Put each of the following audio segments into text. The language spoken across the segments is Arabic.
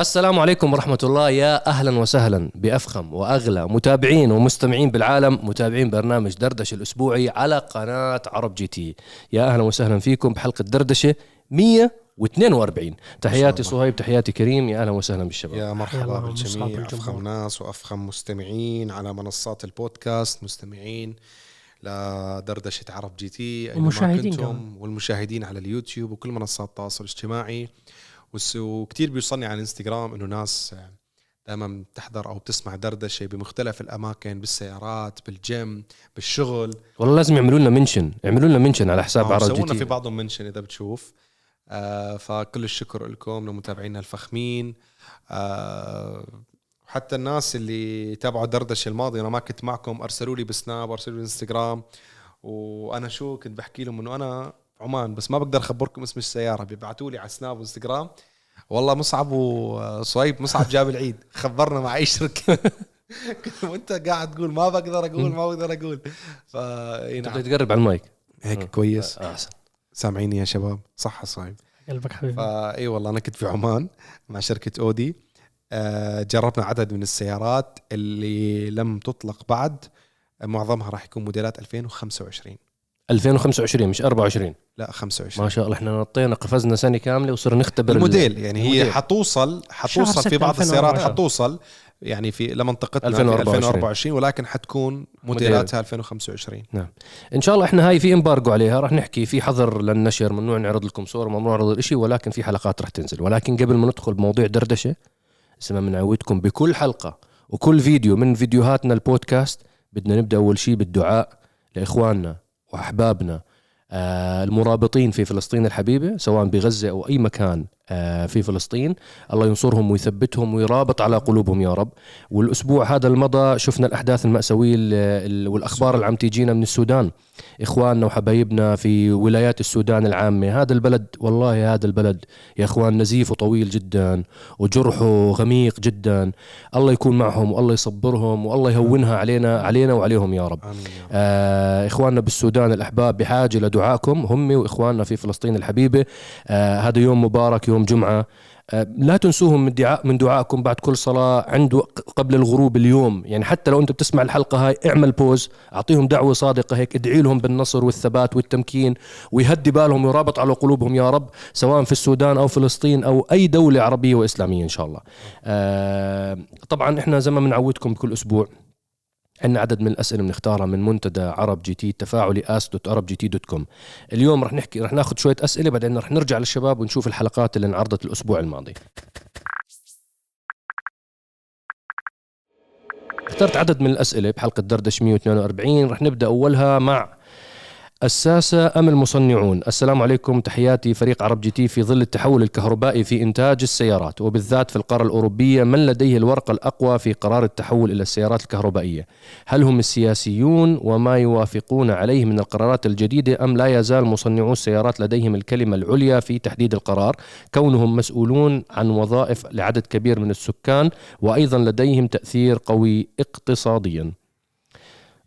السلام عليكم ورحمة الله. يا أهلا وسهلا بأفخم وأغلى متابعين ومستمعين بالعالم متابعين برنامج دردشة الأسبوعي على قناة عرب جي تي. يا أهلا وسهلا فيكم بحلقة دردشة 142 تحياتي صهيب تحياتي كريم. يا أهلا وسهلا بالشباب. يا مرحبا بالجميع. أفخم ناس وأفخم مستمعين على منصات البودكاست. مستمعين لدردشة عرب جي تي أينما ومشاهدين كنتم. والمشاهدين على اليوتيوب وكل منصات التواصل الاجتماعي. وكتير بيوصلني على الانستغرام إنه ناس دائما بتحضر أو بتسمع دردشة بمختلف الأماكن بالسيارات بالجيم بالشغل. والله لازم يعملوا لنا mention يعملوا لنا mention على حساب آه، عرب جي سوونا في بعضهم mention إذا بتشوف. آه فكل الشكر لكم لمتابعينا الفخمين. آه حتى الناس اللي تابعوا دردشه الماضي أنا ما كنت معكم أرسلوا لي بسناب أرسلوا لي إنستغرام. وأنا شو كنت بحكي لهم إنه أنا عمان بس ما بقدر أخبركم اسم السيارة بيبعتوا لي على سناب وإنستغرام. والله مصعب وصهيب مصعب جاب العيد خبرنا مع أي شركة. وأنت قاعد تقول ما بقدر أقول ما بقدر أقول. ف نعم. تقرب على المايك. هيك كويس. آه، أحسن. سامعيني يا شباب؟ صح صايم قلبك حبيبي. فاي والله أنا كنت في عمان مع شركة أودي. آه، جربنا عدد من السيارات اللي لم تطلق بعد. معظمها راح يكون موديلات 2025 2025 مش 24 لا 25 ما شاء الله إحنا نطينا قفزنا سنة كاملة وصرنا نختبر ال- الموديل يعني هي الموديل. حتوصل شهر حتوصل في بعض السيارات 2024. حتوصل يعني في لمنطقتنا 2024. 2024 2024 ولكن حتكون موديلاتها 2025 إن شاء الله إحنا هاي في امبارجو عليها راح نحكي في حظر للنشر ممنوع نعرض لكم صور ممنوع نعرض الاشي ولكن في حلقات راح تنزل. ولكن قبل ما ندخل بموضوع دردشة زي بنعودكم بكل حلقة وكل فيديو من فيديوهاتنا البودكاست بدنا نبدأ أول شيء بالدعاء لإخواننا. وأحبابنا آه المرابطين في فلسطين الحبيبة سواء بغزة أو أي مكان في فلسطين. الله ينصرهم ويثبتهم ويرابط على قلوبهم يا رب. والأسبوع هذا المضى شفنا الأحداث المأساوية ال- ال- والأخبار اللي عم تيجينا من السودان. إخواننا وحبايبنا في ولايات السودان العامة. هذا البلد والله هذا البلد يا إخوان نزيفه طويل جدا وجرحه غميق جدا. الله يكون معهم والله يصبرهم والله يهونها علينا علينا وعليهم يا رب. آه إخواننا بالسودان الأحباب بحاجة لدعائكم هم وإخواننا في فلسطين الحبيبة. آه هذا يوم مبارك يوم جمعة. آه لا تنسوهم من دعاء من دعائكم بعد كل صلاة عنده قبل الغروب اليوم. يعني حتى لو أنت بتسمع الحلقة هاي اعمل بوز أعطيهم دعوة صادقة هيك ادعي لهم بالنصر والثبات والتمكين ويهدي بالهم ويرابط على قلوبهم يا رب سواء في السودان أو فلسطين أو أي دولة عربية وإسلامية إن شاء الله. آه طبعا إحنا زي ما بنعودكم بكل أسبوع. عندنا عدد من الأسئلة بنختارها من منتدى عرب جي تي التفاعلي ask dot عرب جي تي dot com. اليوم رح نحكي رح ناخذ شوية أسئلة بعدين رح نرجع للشباب ونشوف الحلقات اللي انعرضت الأسبوع الماضي. اخترت عدد من الأسئلة بحلقة دردش 142 رح نبدأ أولها مع الساسة أم المصنعون؟ السلام عليكم تحياتي فريق عرب جي تي في ظل التحول الكهربائي في إنتاج السيارات وبالذات في القارة الأوروبية من لديه الورقة الأقوى في قرار التحول إلى السيارات الكهربائية؟ هل هم السياسيون وما يوافقون عليه من القرارات الجديدة أم لا يزال مصنعو السيارات لديهم الكلمة العليا في تحديد القرار؟ كونهم مسؤولون عن وظائف لعدد كبير من السكان وأيضا لديهم تأثير قوي اقتصاديا.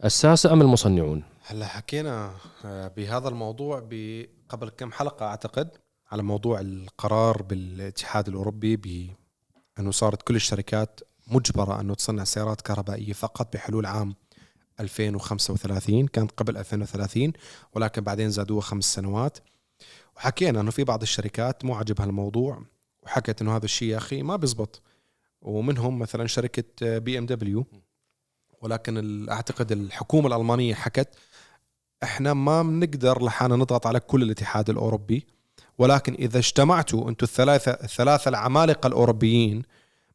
الساسة أم المصنعون؟ هلا حكينا آه، بهذا الموضوع قبل كم حلقة أعتقد على موضوع القرار بالاتحاد الأوروبي بأنه صارت كل الشركات مجبرة أنه تصنع سيارات كهربائية فقط بحلول عام 2035 كانت قبل 2030 ولكن بعدين زادوها خمس سنوات. وحكينا أنه في بعض الشركات مو عاجبها الموضوع وحكت أنه هذا الشيء يا أخي ما بيزبط. ومنهم مثلا شركة بي إم دبليو. ولكن أعتقد الحكومة الألمانية حكت إحنا ما بنقدر لحالنا نضغط على كل الاتحاد الأوروبي ولكن إذا اجتمعتوا أنتم الثلاثة الثلاثه العمالقة الأوروبيين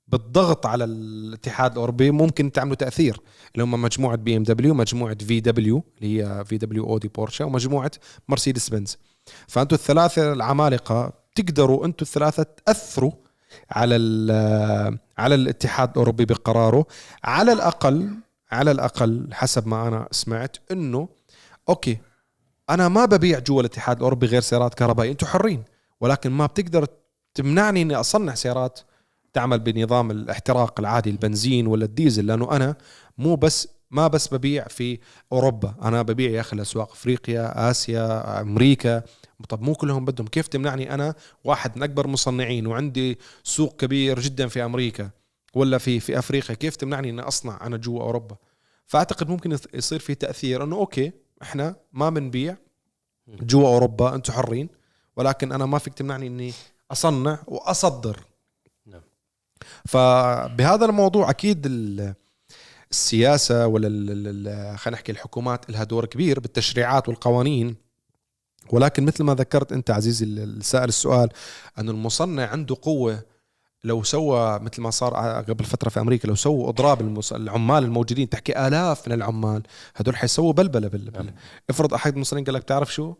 بالضغط على الاتحاد الأوروبي ممكن تعملوا تأثير. اللي هم مجموعة بي إم دبليو مجموعة في دبليو اللي هي في دبليو اودي بورشا ومجموعة مرسيدس بنز فانتم الثلاثة العمالقة تقدروا أنتم الثلاثة تأثروا على على الاتحاد الأوروبي بقراره على الأقل على الأقل حسب ما أنا سمعت إنه أوكي. أنا ما ببيع جوا الاتحاد الأوروبي غير سيارات كهربائية. أنتم حرين. ولكن ما بتقدر تمنعني إني أصنع سيارات تعمل بنظام الاحتراق العادي البنزين ولا الديزل لأنه أنا مو بس ما بس ببيع في أوروبا. أنا ببيع يا أخي لأسواق أفريقيا آسيا أمريكا. طب مو كلهم بدهم. كيف تمنعني أنا واحد من أكبر مصنعين وعندي سوق كبير جدا في أمريكا ولا في في أفريقيا؟ كيف تمنعني إني أصنع أنا جوا أوروبا؟ فأعتقد ممكن يص- يصير في تأثير. أنه أوكي إحنا ما بنبيع جوا أوروبا أنتم حرين. ولكن أنا ما فيك تمنعني إني أصنع وأصدر. نعم. فبهذا الموضوع أكيد ال- السياسة ولا خلينا نحكي الحكومات لها دور كبير بالتشريعات والقوانين. ولكن مثل ما ذكرت أنت عزيزي السائل السؤال انه المصنع عنده قوة لو سوى مثل ما صار قبل فترة في أمريكا لو سووا أضراب. العمال الموجودين تحكي آلاف من العمال هدول حيسووا بلبلة بال... بال... افرض أحد المصنعين قال لك بتعرف شو؟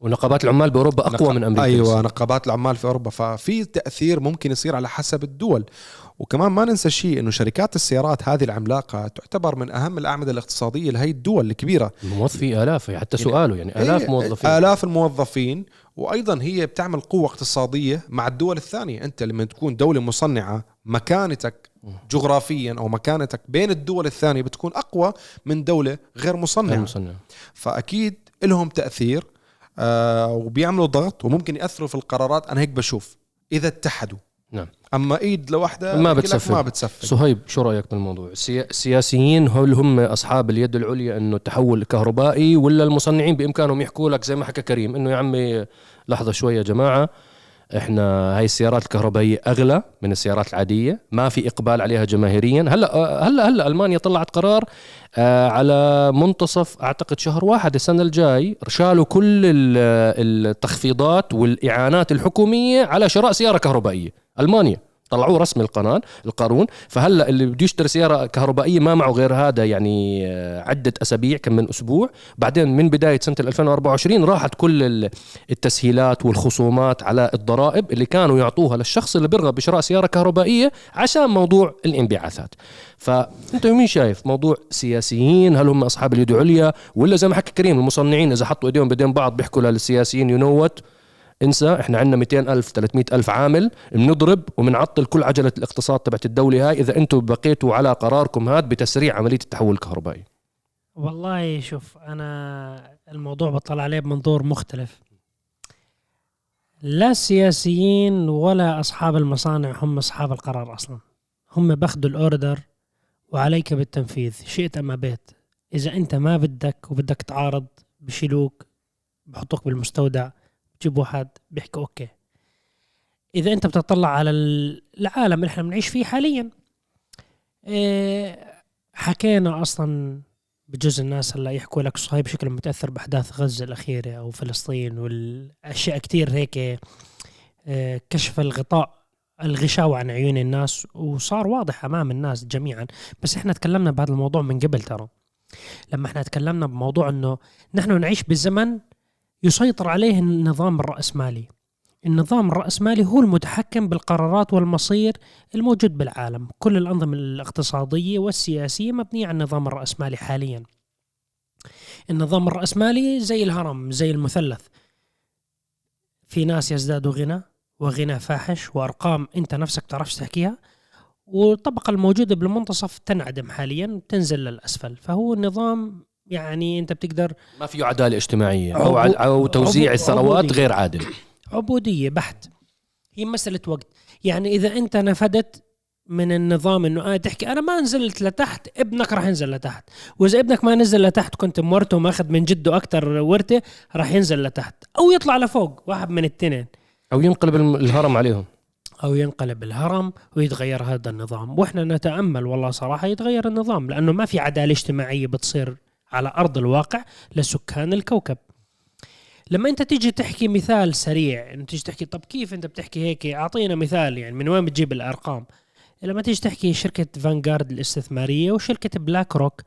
ونقابات العمال بأوروبا أقوى نق- من أمريكا. أيوه نقابات العمال في أوروبا. ففي تأثير ممكن يصير على حسب الدول. وكمان ما ننسى شيء إنه شركات السيارات هذه العملاقة تعتبر من أهم الأعمدة الاقتصادية لهي الدول الكبيرة. موظفي آلاف حتى يعني- سؤاله يعني آلاف إيه، موظفين. آلاف الموظفين وأيضا هي بتعمل قوة اقتصادية مع الدول الثانية. أنت لما تكون دولة مصنعة مكانتك جغرافيا أو مكانتك بين الدول الثانية بتكون أقوى من دولة غير مصنعة. المصنع فأكيد لهم تأثير آه وبيعملوا ضغط وممكن يأثروا في القرارات. أنا هيك بشوف إذا اتحدوا نعم. أما إيد لوحدها ما بتصفق. ما بتصفق صهيب شو رأيك بالموضوع؟ السيا- السياسيين هل هم أصحاب اليد العليا إنه التحول كهربائي ولا المصنعين بإمكانهم يحكوا لك زي ما حكى كريم إنه يا عمي لحظة شوية يا جماعة إحنا هاي السيارات الكهربائية أغلى من السيارات العادية ما في إقبال عليها جماهيريا. هلأ هلأ هلأ ألمانيا طلعت قرار آه، على منتصف أعتقد شهر واحد السنة الجاي شالوا كل ال- التخفيضات والإعانات الحكومية على شراء سيارة كهربائية. ألمانيا. طلعوه رسمي القانون القانون فهلا اللي بده يشتري سيارة كهربائية ما معه غير هذا يعني آه، عدة أسابيع كم من أسبوع. بعدين من بداية سنة 2024 راحت كل ال- التسهيلات والخصومات على الضرائب اللي كانوا يعطوها للشخص اللي بيرغب بشراء سيارة كهربائية عشان موضوع الانبعاثات. فأنت مين شايف؟ موضوع سياسيين هل هم أصحاب اليد العليا؟ ولا زي ما حكى كريم المصنعين إذا حطوا إيديهم بيدين بعض بيحكوا للسياسيين ينوت انسى إحنا عندنا 200 ألف 300 ألف عامل بنضرب وبنعطل كل عجلة الاقتصاد تبعت الدولة هاي. إذا أنتم بقيتوا على قراركم هذا بتسريع عملية التحول الكهربائي. والله شوف أنا الموضوع بطلع عليه بمنظور مختلف. لا السياسيين ولا أصحاب المصانع هم أصحاب القرار أصلا. هم باخذوا الأوردر وعليك بالتنفيذ شئت أم أبيت. إذا أنت ما بدك وبدك تعارض بشيلوك بحطوك بالمستودع. بجيب واحد بيحكي أوكي. إذا أنت بتطلع على ال- العالم اللي إحنا بنعيش فيه حاليا إيه، حكينا أصلا بجوز الناس هلأ يحكوا لك صهيب شكله متأثر بأحداث غزة الأخيرة أو فلسطين والأشياء كتير هيك آه، كشف الغطاء الغشاوة عن عيون الناس وصار واضح أمام الناس جميعا. بس إحنا تكلمنا بهذا الموضوع من قبل ترى. لما إحنا تكلمنا بموضوع إنه نحن نعيش بزمن يسيطر عليه النظام الرأسمالي. النظام الرأسمالي هو المتحكم بالقرارات والمصير الموجود بالعالم. كل الأنظمة الاقتصادية والسياسية مبنية على النظام الرأسمالي حاليا. النظام الرأسمالي زي الهرم زي المثلث. في ناس يزدادوا غنى وغنى فاحش وأرقام أنت نفسك تعرفش تحكيها. والطبقة الموجودة بالمنتصف تنعدم حاليا تنزل للأسفل. فهو النظام يعني أنت بتقدر ما فيه عدالة اجتماعية أو, عبو- أو توزيع عبو- الثروات عبودية. غير عادل. عبودية بحت. هي مسألة وقت. يعني إذا أنت نفدت من النظام إنه آه تحكي أنا ما نزلت لتحت ابنك راح ينزل لتحت. وإذا ابنك ما نزل لتحت كنت مورته وماخذ من جده أكثر ورثة راح ينزل لتحت. أو يطلع لفوق واحد من التنين. أو ينقلب الهرم عليهم. أو ينقلب الهرم ويتغير هذا النظام. وإحنا نتأمل والله صراحة يتغير النظام لأنه ما في عدالة اجتماعية بتصير على أرض الواقع لسكان الكوكب. لما أنت تيجي تحكي مثال سريع أنت تيجي تحكي طب كيف أنت بتحكي هيك؟ أعطينا مثال يعني من وين بتجيب الأرقام؟ لما تيجي تحكي شركة فانغارد الإستثمارية وشركة بلاك روك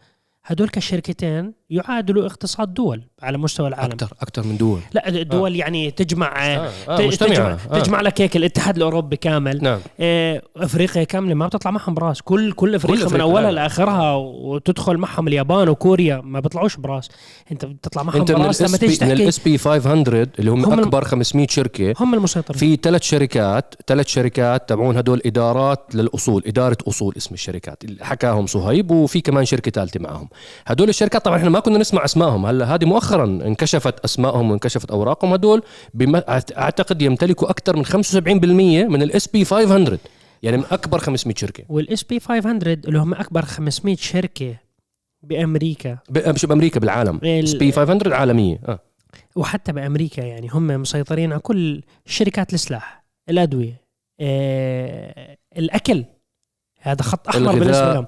هدول كشركتين يعادلوا اقتصاد دول على مستوى العالم. أكثر أكثر من دول. لا الدول يعني تجمع آه. آه. مجتمعة. تجمع, آه. تجمع لك هيك الاتحاد الأوروبي كامل. نعم. إيه، أفريقيا كاملة ما بتطلع معهم براس. كل كل أفريقيا من أفريقيا، أولها نعم. لآخرها وتدخل معهم اليابان وكوريا ما بيطلعوش براس. أنت بتطلع معهم من براس لما تيجي بي من تحكي الاس بي 500 اللي هم, هم أكبر 500 شركة هم المسيطرين. في ثلاث شركات ثلاث شركات تبعون هدول إدارات للأصول إدارة أصول اسم الشركات. حكاهم صهيب وفي كمان شركة ثالثه معهم. هدول الشركات طبعا إحنا ما كنا نسمع اسمائهم هلا هذه مؤخرا انكشفت اسمائهم وانكشفت أوراقهم هدول بما أعتقد يمتلكوا أكثر من 75% من الاس بي 500 يعني من أكبر 500 شركة. وال S P 500 اللي هم أكبر 500 شركة بأمريكا. ب- مش بأمريكا؟ بالعالم. ال- اس بي 500 عالمية. آه. وحتى بأمريكا يعني هم مسيطرين على كل شركات السلاح الأدوية آه، الأكل. هذا خط أحمر بالنسبة لهم.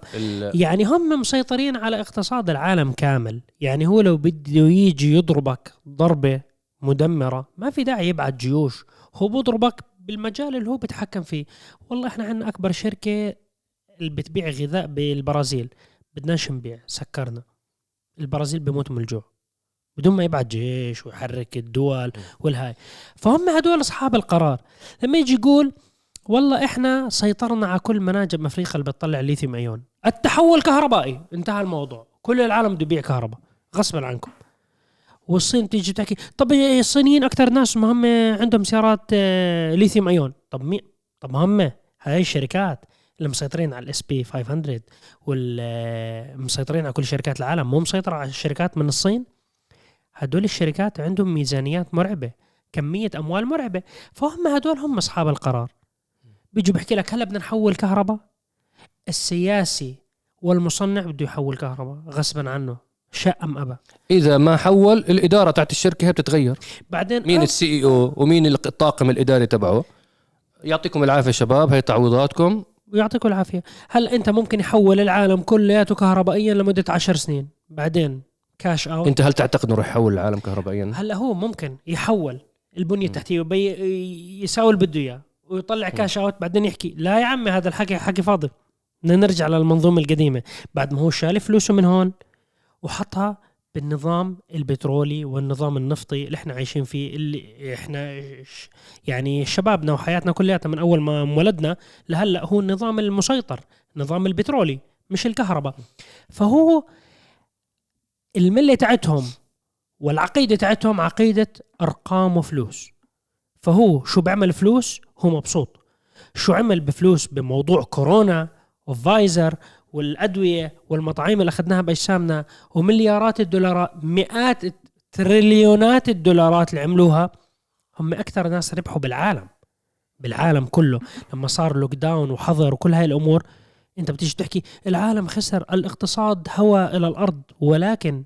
يعني هم مسيطرين على اقتصاد العالم كامل. يعني هو لو بده يجي يضربك ضربة مدمرة ما في داعي يبعت جيوش. هو بضربك بالمجال اللي هو بيتحكم فيه. والله إحنا عندنا أكبر شركة اللي بتبيع غذاء بالبرازيل. بدناش نبيع سكرنا. البرازيل بيموت من الجوع. بدون ما يبعت جيش ويحرك الدول والهاي. فهم هدول أصحاب القرار. لما يجي يقول والله إحنا سيطرنا على كل مناجم أفريقيا اللي بتطلع ليثيوم أيون. التحول كهربائي انتهى الموضوع. كل العالم بده يبيع كهرباء. غصبا عنكم. والصين تيجي تحكي طب الصينيين أكثر ناس هم عندهم سيارات آه، ليثيوم أيون. طب مين طب هم هاي الشركات اللي مسيطرين على الاس بي 500 والمسيطرين على كل شركات العالم مو مسيطرة على الشركات من الصين. هدول الشركات عندهم ميزانيات مرعبة كمية أموال مرعبة. فهم هدول هم أصحاب القرار. بيجوا بحكي لك هلا بدنا نحول كهرباء؟ السياسي والمصنع بده يحول كهرباء غصبا عنه شاء أم أبى. إذا ما حول الإدارة تاعت الشركة هي بتتغير. بعدين مين ال CEO ومين الطاقم الإداري تبعه؟ يعطيكم العافية شباب هي تعويضاتكم. ويعطيكم العافية. هلا أنت ممكن يحول العالم كلياته كهربائيا لمدة عشر سنين. بعدين cash out أنت هل تعتقد إنه رح يحول العالم كهربائيا؟ هلا هو ممكن يحول البنية التحتية يساوي اللي بده إياه. ويطلع cash out بعدين يحكي لا يا عمي هذا الحكي حكي فاضي. بدنا نرجع للمنظومة القديمة. بعد ما هو شال فلوسه من هون وحطها بالنظام البترولي والنظام النفطي اللي إحنا عايشين فيه اللي إحنا يعني شبابنا وحياتنا كلياتنا من أول ما انولدنا لهلأ هو النظام المسيطر النظام البترولي مش الكهرباء. فهو الملة تاعتهم والعقيدة تاعتهم عقيدة أرقام وفلوس. فهو شو بيعمل فلوس؟ هو مبسوط. شو عمل بفلوس بموضوع كورونا وفايزر والأدوية والمطاعيم اللي أخذناها بأجسامنا ومليارات الدولارات مئات تريليونات الدولارات اللي عملوها هم أكثر ناس ربحوا بالعالم بالعالم كله. لما صار lockdown وحظر وكل هاي الأمور أنت بتيجي تحكي العالم خسر الاقتصاد هوى إلى الأرض ولكن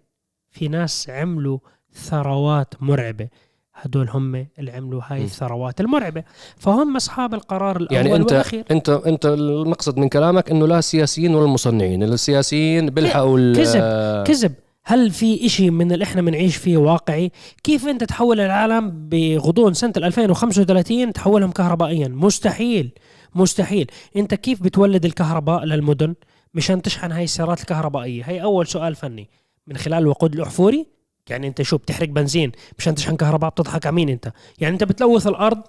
في ناس عملوا ثروات مرعبة. هدول هم اللي عملوا هاي. الثروات المرعبة. فهم أصحاب القرار الأول يعني انت والأخير. انت أنت المقصد من كلامك إنه لا السياسيين ولا المصنعين السياسيين بيلحقوا كذب. كذب. هل في إشي من اللي إحنا بنعيش فيه واقعي؟ كيف أنت تحول العالم بغضون سنة 2035 تحولهم كهربائيا؟ مستحيل مستحيل. أنت كيف بتولد الكهرباء للمدن مشان تشحن هاي السيارات الكهربائية؟ هي أول سؤال فني. من خلال الوقود الأحفوري يعني انت شو بتحرق بنزين مشان تشحن كهرباء بتضحك على مين انت؟ يعني انت بتلوث الأرض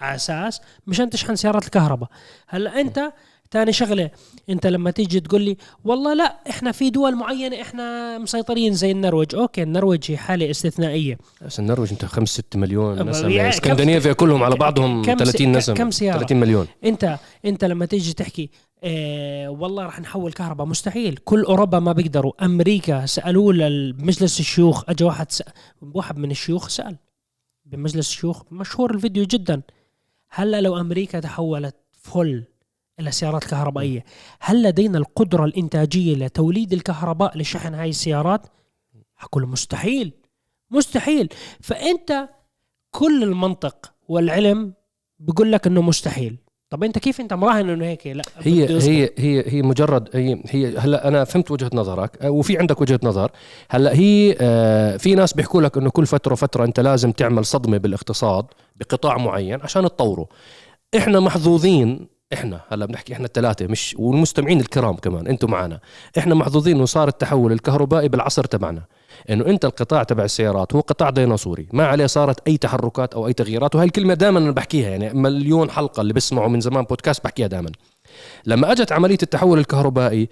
على أساس مشان تشحن سيارات الكهرباء. هلأ انت تاني شغلة انت لما تيجي تقول لي والله لا إحنا في دول معينة إحنا مسيطرين زي النرويج. okay النرويج هي حالة استثنائية. بس النرويج انت 5 6 مليون نسمة. اسكندنافيا كلهم على بعضهم كم س- 30 ك- نسمة. كم سيارة؟ 30 مليون. انت انت لما تيجي تحكي آه والله راح نحول كهرباء. مستحيل. كل أوروبا ما بيقدروا. أمريكا سالوه لمجلس الشيوخ. اجى واحد سأل واحد من الشيوخ سأل بمجلس الشيوخ. مشهور الفيديو جدا. هلا لو أمريكا تحولت فل إلى سيارات كهربائية هل لدينا القدرة الإنتاجية لتوليد الكهرباء لشحن هاي السيارات؟ أقول مستحيل. مستحيل. فأنت كل المنطق والعلم بيقول لك إنه مستحيل. طب أنت كيف أنت مراهن إنه هيك؟ لا هي. هي هي هي مجرد هي هي هلا أنا فهمت وجهة نظرك آه، وفي عندك وجهة نظر. هلا هي آه، في ناس بيحكوا لك إنه كل فترة وفترة أنت لازم تعمل صدمة بالاقتصاد بقطاع معين عشان تطوره. إحنا محظوظين إحنا هلا بنحكي إحنا الثلاثة مش والمستمعين الكرام كمان أنتم معنا. إحنا محظوظين انه صار التحول الكهربائي بالعصر تبعنا. إنه أنت القطاع تبع السيارات هو قطاع ديناصوري ما عليه صارت أي تحركات أو أي تغييرات وهي الكلمة دائما أنا بحكيها يعني مليون حلقة اللي بسمعوا من زمان بودكاست بحكيها دائما. لما أجت عملية التحول الكهربائي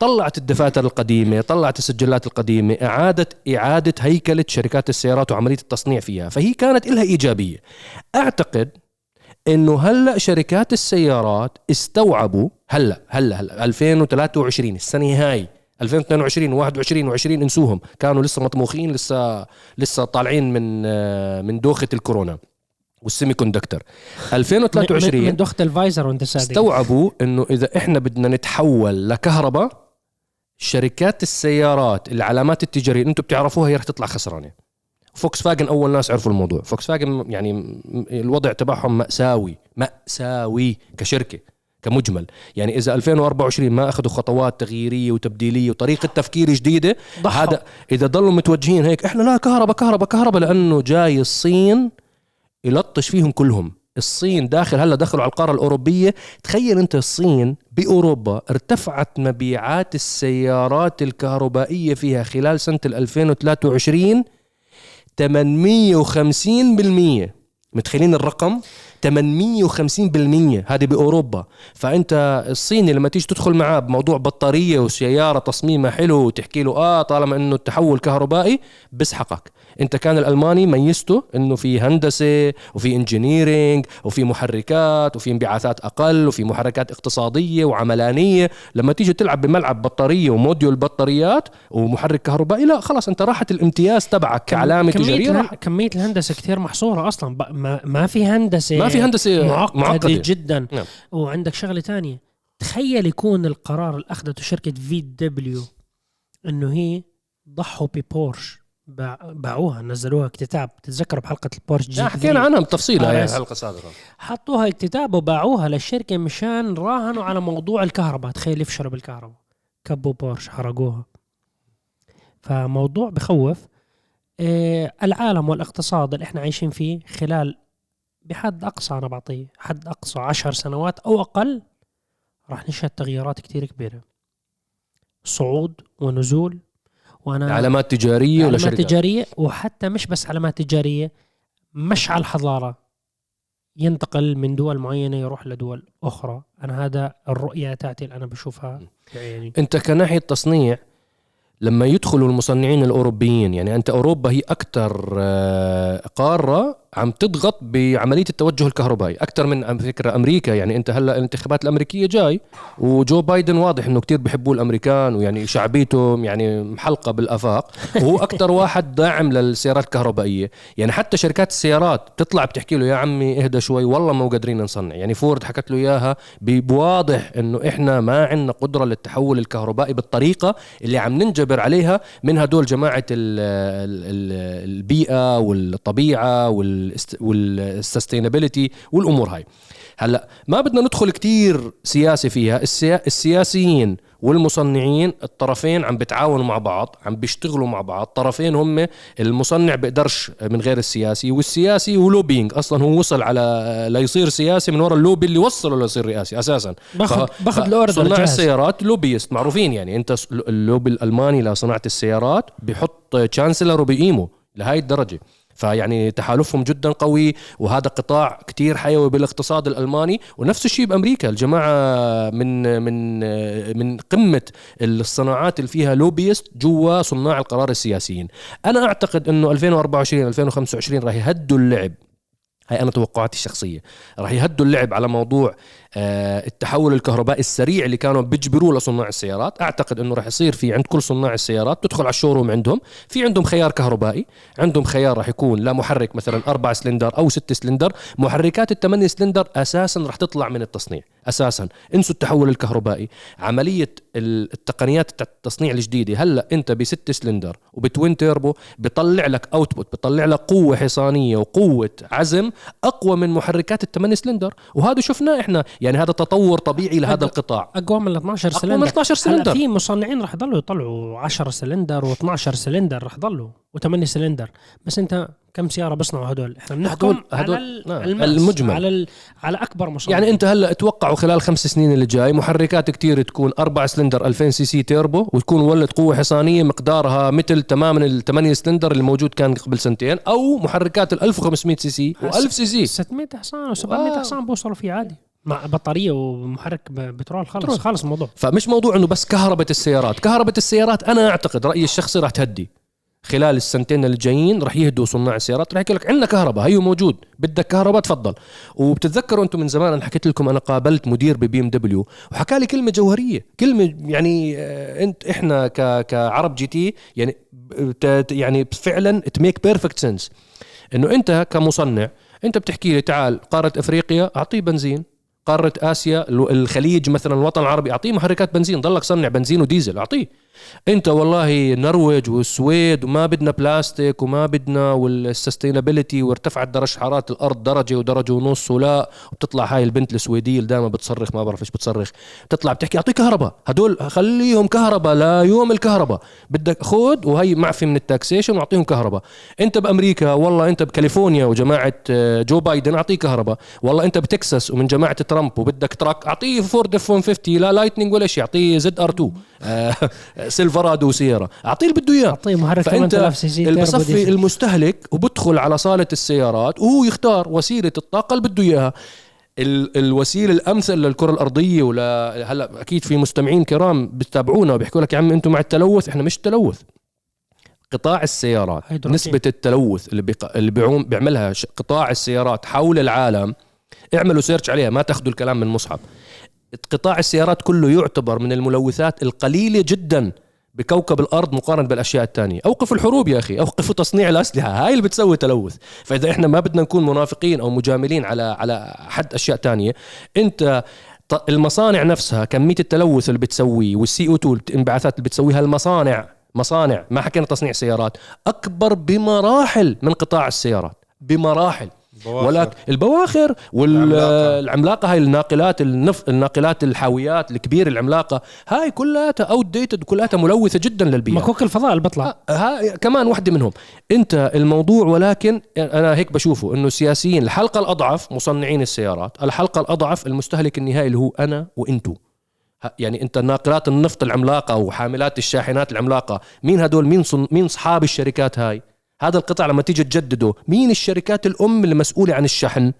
طلعت الدفاتر القديمة طلعت السجلات القديمة اعاده إعادة هيكلة شركات السيارات وعملية التصنيع فيها فهي كانت لها إيجابية. أعتقد إنه هلأ شركات السيارات استوعبوا هلأ هلأ هلأ 2023 السنة هاي 2022 و21 و20 انسوهم. كانوا لسه مطموخين لسه لسه طالعين من من دوخة الكورونا والسيمي كوندكتور من- 2023 من دخت الفايزر وانت صادق. استوعبوا إنه إذا إحنا بدنا نتحول لكهرباء شركات السيارات العلامات التجارية اللي أنتم بتعرفوها هي رح تطلع خسرانة. فوكس فاجن أول ناس عرفوا الموضوع. فوكس فاجن يعني الوضع تبعهم مأساوي مأساوي كشركة. كمجمل. يعني إذا 2024 ما أخذوا خطوات تغييرية وتبديلية وطريقة تفكير جديدة ضحوا. هذا إذا ضلوا متوجهين هيك إحنا لا كهرباء كهرباء كهرباء لأنه جاي الصين يلطش فيهم كلهم. الصين داخل هلأ دخلوا على القارة الأوروبية. تخيل أنت الصين بأوروبا ارتفعت مبيعات السيارات الكهربائية فيها خلال سنة ال 2023 850% متخيلين الرقم؟ 850% هذه بأوروبا. فأنت الصيني لما تيجي تدخل معاه بموضوع بطارية وسيارة تصميمها حلو وتحكي له آه طالما إنه التحول كهربائي بس حقك انت كان الألماني ميزته إنه في هندسة وفي engineering وفي محركات وفي انبعاثات أقل وفي محركات اقتصادية وعملانية. لما تيجي تلعب بملعب بطارية و module بطاريات ومحرك كهربائي لا خلاص أنت راحت الامتياز تبعك كعلامة كمية تجارية راح كمية الهندسة كتير محصورة أصلا. ب- ما, ما في هندسة ما في هندسة معقدة, معقدة. جدا. نعم. وعندك شغلة تانية. تخيل يكون القرار اللي أخذته شركة VW إنه هي ضحوا ببورش. باعوها نزلوها اكتتاب. تتذكروا بحلقة البورش جي حكينا عنها بتفصيل آه، هاي. الحلقة السابقه حطوها اكتتاب وباعوها للشركة مشان راهنوا على موضوع الكهرباء. تخيل يفشلوا بالكهرباء. كبوا بورش حرقوها. فموضوع بخوف. آه، العالم والاقتصاد اللي إحنا عايشين فيه خلال بحد أقصى أنا بعطيه حد أقصى عشر سنوات أو أقل راح نشهد تغييرات كتير كبيرة. صعود ونزول وأنا علامات تجارية ولا علامات تجارية وحتى مش بس علامات تجارية مشعل حضاره ينتقل من دول معينة يروح لدول أخرى. أنا هذا الرؤية تاعتي اللي أنا بشوفها يعني. أنت كناحية تصنيع لما يدخلوا المصنعين الأوروبيين يعني أنت أوروبا هي أكثر قارة عم تضغط بعملية التوجه الكهربائي. أكثر من فكرة أمريكا يعني أنت هلأ الانتخابات الأمريكية جاي وجو بايدن واضح إنه كتير بحبوه الأمريكان ويعني شعبيته يعني محلقة بالآفاق وهو أكثر واحد داعم للسيارات الكهربائية. يعني حتى شركات السيارات بتطلع بتحكي له يا عمي اهدى شوي والله مو قادرين نصنع. يعني فورد حكت له إياها بواضح إنه إحنا ما عندنا قدرة للتحول الكهربائي بالطريقة اللي عم ننجبر عليها من هدول جماعة ال ال البيئة والطبيعة وال sustainability والأمور هاي. هلأ ما بدنا ندخل كتير سياسي فيها. السيا... السياسيين والمصنعين الطرفين عم بتعاونوا مع بعض عم بيشتغلوا مع بعض. طرفين هم المصنع بيقدرش من غير السياسي والسياسي و lobbying أصلا هو وصل على ليصير سياسي من وراء اللوبي اللي وصله ليصير رئاسي أساسا. باخذ ف- باخذ ال order صناع السيارات lobbyists معروفين يعني. أنت اللوبي الألماني لصناعة السيارات بحط chancellor وبقيمه لهي الدرجة. فيعني تحالفهم جدا قوي وهذا قطاع كتير حيوي بالاقتصاد الألماني. ونفس الشيء بأمريكا الجماعة من من من قمة الصناعات اللي فيها lobbyists جوا صناع القرار السياسيين. أنا أعتقد إنه 2024 2025 راح يهدوا اللعب. هاي أنا توقعاتي الشخصية. راح يهدوا اللعب على موضوع التحول الكهربائي السريع اللي كانوا بيجبروه لصناع السيارات. أعتقد إنه راح يصير في عند كل صناع السيارات. تدخل على ال showroom عندهم. في عندهم خيار كهربائي. عندهم خيار راح يكون لا محرك مثلا أربعة سلندر أو ستة سلندر. محركات الثمانية سلندر أساسا راح تطلع من التصنيع. أساسا. انسوا التحول الكهربائي. عملية ال- التقنيات التصنيع الجديدة. هلأ أنت بست سلندر وب twin turbo بيطلع لك output بيطلع لك قوة حصانية وقوة عزم أقوى من محركات الثمانية سلندر. وهذا شفناه إحنا. يعني هذا تطور طبيعي لهذا القطاع. اقوى من ال 12 اقوى سلندر. من 12 هلا سلندر. في مصنعين رح يضلوا يطلعوا 10 سلندر و12 سلندر رح يضلوا و8 سلندر. بس انت كم سيارة بيصنعوا هدول؟ إحنا بنحكم هدول- على هدول- نعم، ال mass، المجمل. على ال... على أكبر مصنع. يعني أنت هلا اتوقعوا خلال خمس سنين اللي جاي محركات كتير تكون أربع سلندر 2000 CC turbo وتكون تولد قوة حصانية مقدارها مثل تماما الثمانية سلندر اللي موجود كان قبل سنتين أو محركات ال 1500 CC و1000 CC. 600 حصان و700 wow. حصان بوصلوا فيه عادي. مع بطارية ومحرك بترول خلص بترول. خلص الموضوع. فمش موضوع إنه بس كهربة السيارات. كهربة السيارات أنا أعتقد رأيي الشخصي راح تهدي. خلال السنتين الجايين رح يهدوا صناع السيارات. رح يحكي لك عندنا كهرباء هيو موجود. بدك كهرباء تفضل. وبتتذكروا أنتم من زمان أنا حكيت لكم أنا قابلت مدير ب BMW وحكى لي كلمة جوهرية. كلمة يعني آه، أنت إحنا ك كعرب GT يعني يعني فعلا it make perfect sense إنه أنت كمصنع أنت بتحكي لي تعال قارة إفريقيا أعطيه بنزين. قارة آسيا ال- الخليج مثلا الوطن العربي أعطيه محركات بنزين ضلك صنع بنزين وديزل أعطيه. انت والله النرويج والسويد وما بدنا بلاستيك وما بدنا وال sustainability وارتفعت درجة حرارة الأرض درجة ودرجة ونص ولا وبتطلع هاي البنت السويدية اللي دائما بتصرخ ما بعرف إيش بتصرخ بتطلع بتحكي اعطيه كهرباء هدول خليهم كهرباء لا يوم الكهرباء بدك خود وهي معفي من ال taxation وأعطيهم كهرباء. انت بأمريكا والله انت بكاليفورنيا وجماعة آه، جو بايدن اعطيه كهرباء والله انت بتكساس ومن جماعة ترامب وبدك truck أعطيه فورد F 150 لا Lightning ولا شيء أعطيه ZR 2 آه، سيلفرادو وسيارة أعطيه اللي بده إياه. أعطيه محرك فأنت 8000 سي سي اللي تيربو بصفي. المستهلك وبدخل على صالة السيارات وهو يختار وسيلة الطاقة اللي بده إياها. ال- الوسيلة الأمثل للكرة الأرضية ولا هلا أكيد في مستمعين كرام بتتابعونا وبيحكوا لك يا عم أنتم مع التلوث إحنا مش تلوث. قطاع السيارات هيدروجين. نسبة التلوث اللي بيق... اللي بيعوم بيعملها ش... قطاع السيارات حول العالم اعملوا سيرش عليها ما تاخذوا الكلام من مصحف. قطاع السيارات كله يعتبر من الملوثات القليلة جدا بكوكب الأرض مقارنة بالأشياء الثانية اوقفوا الحروب يا أخي. اوقفوا تصنيع الأسلحة. هاي اللي بتسوي تلوث. فإذا إحنا ما بدنا نكون منافقين أو مجاملين على على حد أشياء تانية أنت ط- المصانع نفسها كمية التلوث اللي بتسويه والسي أو 2 الانبعاثات اللي بتسويها المصانع مصانع ما حكينا تصنيع سيارات أكبر بمراحل من قطاع السيارات. بمراحل. بواخر. ولكن البواخر. والعملاقه هاي الناقلات النف... الناقلات الحاويات الكبيره العملاقة هاي كلها outdated كلها ملوثة جدا للبيئة. مكوك الفضاء اللي بيطلع آه، ها كمان واحدة منهم. أنت الموضوع ولكن أنا هيك بشوفه إنه السياسيين الحلقة الأضعف مصنعين السيارات الحلقة الأضعف المستهلك النهائي اللي هو أنا وأنتو. يعني أنت ناقلات النفط العملاقة وحاملات الشاحنات العملاقة مين هدول؟ مين صن مين أصحاب الشركات هاي؟ هذا القطاع لما تيجي تجدده مين الشركات الأم اللي مسؤولة عن الشحن؟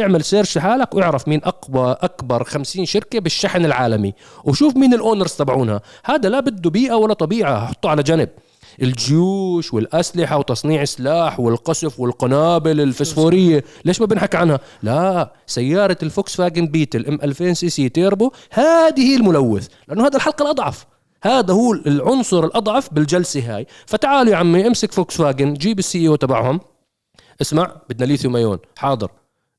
اعمل search حالك واعرف مين أقوى أكبر 50 شركة بالشحن العالمي وشوف مين ال owners تبعونها. هذا لا بده بيئة ولا طبيعة حطه على جنب. الجيوش والأسلحة وتصنيع السلاح والقصف والقنابل الفسفورية ليش ما بنحكي عنها؟ لا سيارة الفوكس فاجن Beetle ام 2000 CC turbo هذه هي الملوث لأنه هذا الحلقة الأضعف. هذا هو العنصر الأضعف بالجلسة هاي. فتعال يا عمي امسك فوكس فاجن جيب ال CEO تبعهم. اسمع بدنا lithium ion. حاضر.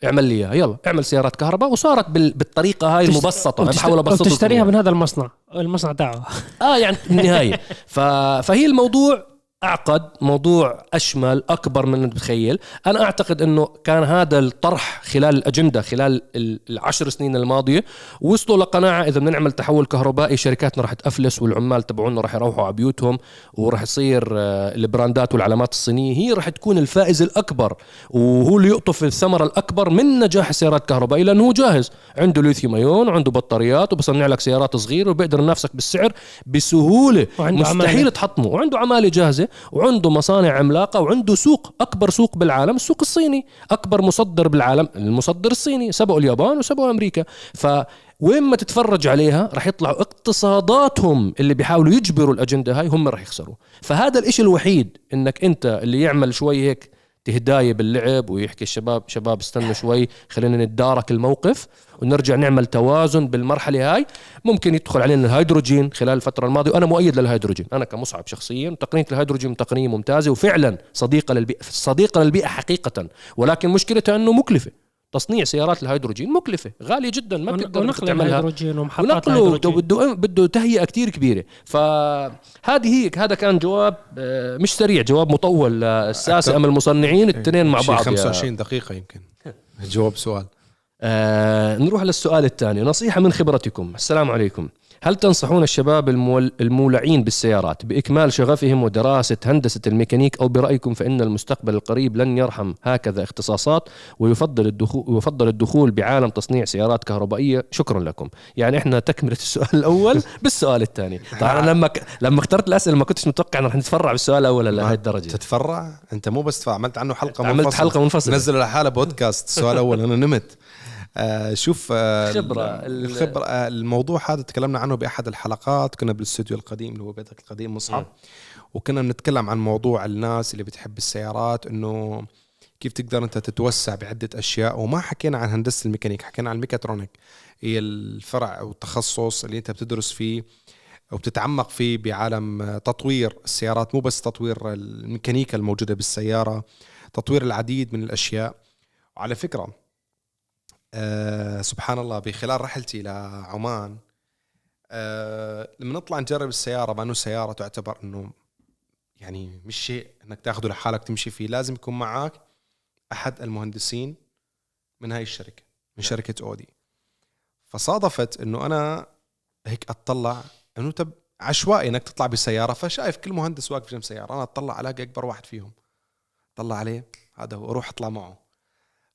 اعمل لي إياها. يلا اعمل سيارات كهرباء. وصارت بال- بالطريقة هاي المبسطة. أنا بحاول ابسطها وتشتريها من هذا المصنع المصنع تاعه. آه يعني بالنهايه ف... فهي الموضوع أعقد موضوع أشمل أكبر من اللي بتخيل أنا أعتقد إنه كان هذا الطرح خلال الأجندة خلال ال- العشر سنين الماضية وصلوا لقناعة إذا بدنا نعمل تحول كهربائي شركاتنا رح تأفلس والعمال تبعونا رح يروحوا على بيوتهم ورح يصير آه، البراندات والعلامات الصينية هي رح تكون الفائز الأكبر وهو اللي يقطف الثمره الأكبر من نجاح السيارات الكهربائية لأنه هو جاهز. عنده ليثيوم ايون وعنده بطاريات وبصنع لك سيارات صغيرة وبيقدر ينافسك بالسعر بسهولة. وعنده مستحيل عمالة. تحطمه. وعنده عمالة جاهزة. وعنده مصانع عملاقة وعنده سوق أكبر سوق بالعالم السوق الصيني أكبر مصدر بالعالم المصدر الصيني سبقوا اليابان وسبقوا أمريكا. ف وين ما تتفرج عليها رح يطلعوا اقتصاداتهم اللي بيحاولوا يجبروا الأجندة هاي هم رح يخسروا فهذا الإشي الوحيد إنك أنت اللي يعمل شوي هيك تهداية باللعب ويحكي الشباب شباب استنوا شوي خلينا نتدارك الموقف. ونرجع نعمل توازن بالمرحلة هاي. ممكن يدخل علينا الهيدروجين خلال الفترة الماضية وأنا مؤيد للهيدروجين. أنا كمصعب شخصيا تقنية الهيدروجين تقنية ممتازة وفعلا صديقة للبيئة صديقة للبيئة حقيقة. ولكن مشكلتها أنه مكلفة. تصنيع سيارات الهيدروجين مكلفة غالية جدا ما بتقدر تعملها الهيدروجين ومحطات ونقله الهيدروجين. بده بده تهيئة كتير كبيرة. فهذه هي هذا كان جواب آه، مش سريع جواب مطول للسياسيين أم المصنعين الاثنين مع شي بعض يا- 25 دقيقة يمكن. جواب سؤال. آه نروح للسؤال الثاني. نصيحة من خبرتكم. السلام عليكم. هل تنصحون الشباب المول المولعين بالسيارات بإكمال شغفهم ودراسة هندسة الميكانيك أو برأيكم فإن المستقبل القريب لن يرحم؟ هكذا اختصاصات. ويفضل الدخول ويفضل الدخول بعالم تصنيع سيارات كهربائية. شكرا لكم. يعني إحنا تكملة السؤال الأول بالسؤال الثاني. طبعا أنا لما ك... لما اخترت الأسئلة ما كنتش متوقع أن رح نتفرع بالسؤال الأول لهي الدرجة. تتفرع؟ أنت مو بس تفرع عملت عنه حلقة عملت منفصلة. حلقة منفصلة. نزل لحالة بودكاست. السؤال الأول أنا نمت. شوف آه خبرة. ال- الخبرة آه الموضوع هذا تكلمنا عنه بأحد الحلقات كنا بالاستوديو القديم اللي هو بيتك القديم مصعب وكنا بنتكلم عن موضوع الناس اللي بتحب السيارات إنه كيف تقدر أنت تتوسع بعدة أشياء. وما حكينا عن هندسة الميكانيك حكينا عن الـ mechatronic. هي الفرع أو التخصص اللي أنت بتدرس فيه وبتتعمق فيه بعالم تطوير السيارات. مو بس تطوير الميكانيكا الموجودة بالسيارة تطوير العديد من الأشياء. وعلى فكرة آه سبحان الله بخلال رحلتي لعمان آه لما نطلع نجرب السيارة مع إنه سيارة تعتبر إنه يعني مش شيء إنك تاخذه لحالك تمشي فيه لازم يكون معك أحد المهندسين من هاي الشركة من شركة أودي. فصادفت إنه أنا هيك أطلع إنه تب عشوائي إنك تطلع بسيارة فشايف كل مهندس واقف جنب سيارة أنا أطلع ألاقي أكبر واحد فيهم طلع عليه هذا هو أروح أطلع معه.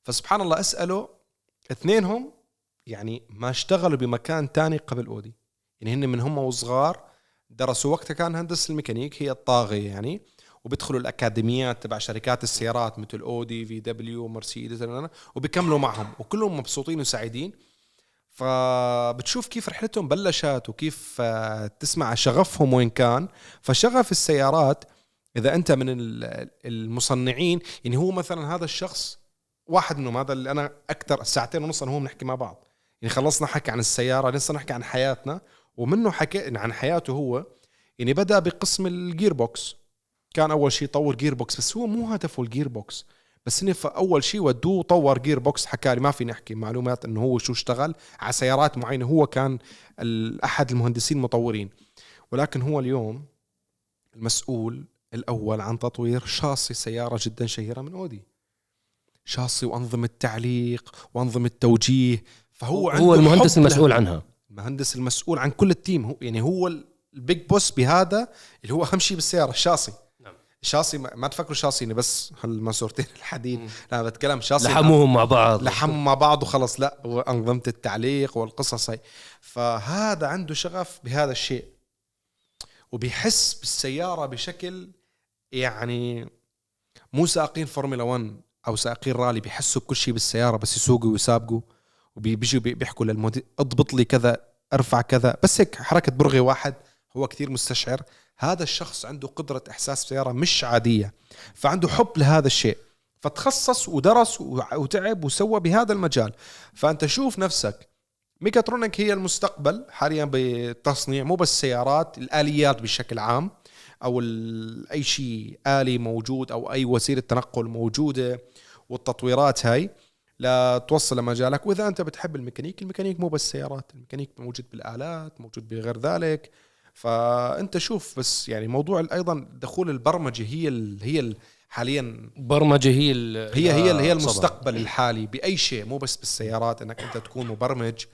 فسبحان الله أسأله اثنينهم يعني ما اشتغلوا بمكان تاني قبل أودي. يعني هن من هم وصغار درسوا وقتها كان هندسة الميكانيك هي الطاغية يعني وبيدخلوا الأكاديميات تبع شركات السيارات مثل أودي VW مرسيدس وبيكملوا معهم وكلهم مبسوطين وسعيدين. فبتشوف كيف رحلتهم بلشت وكيف آه، تسمع شغفهم وين كان. فشغف السيارات إذا أنت من ال- المصنعين يعني هو مثلا هذا الشخص واحد منهم هذا اللي أنا أكثر ساعتين ونص أنا وهو بنحكي مع بعض. يعني خلصنا حكي عن السيارة لسه نحكي عن حياتنا ومنه حكي عن حياته هو يعني بدأ بقسم ال gearbox كان أول شيء يطور gearbox بس هو مو هدفه ال gearbox بس هن أول شيء ودوه طور gearbox حكى لي ما في نحكي معلومات إنه هو شو اشتغل على سيارات معينة هو كان أحد المهندسين المطورين. ولكن هو اليوم المسؤول الأول عن تطوير شاصي سيارة جدا شهيرة من أودي. شاصي وانظمه تعليق وانظمه توجيه فهو عنده هو المهندس. المسؤول عنها. المهندس المسؤول عن كل ال team هو يعني هو ال- ال big boss بهذا اللي هو أهم شيء بالسيارة الشاصي نعم. الشاصي ما ما تفكروا شاصي إنه بس هالماسورتين الحديد. لا بتكلم شاصي لحموهم مع بعض. لحموا مع بعض وخلص لا وانظمه التعليق والقصص هاي. فهذا عنده شغف بهذا الشيء. وبيحس بالسيارة بشكل يعني مو سائقين فورمولا 1 أو سائقين رالي بيحسوا بكل شيء بالسيارة بس يسوقوا ويسابقوا وبيجوا بيحكوا للمدير اضبط لي كذا أرفع كذا. بس هيك حركة برغي واحد هو كثير مستشعر. هذا الشخص عنده قدرة إحساس سياره مش عادية فعنده حب لهذا الشيء فتخصص ودرس وتعب وسوى بهذا المجال. فأنت شوف نفسك mechatronic هي المستقبل حاليا بالتصنيع مو بس سيارات الآليات بشكل عام. أو أي شيء آلي موجود أو أي وسيلة تنقل موجودة والتطويرات هاي لا توصل لمجالك وإذا أنت بتحب الميكانيك الميكانيك مو بس سيارات الميكانيك موجود بالآلات موجود بغير ذلك فأنت شوف بس يعني موضوع أيضا دخول البرمجة هي ال هي ال حاليا برمجة هي ال- هي هي آه، هي صبا. المستقبل الحالي بأي شيء مو بس بالسيارات إنك أنت تكون مبرمج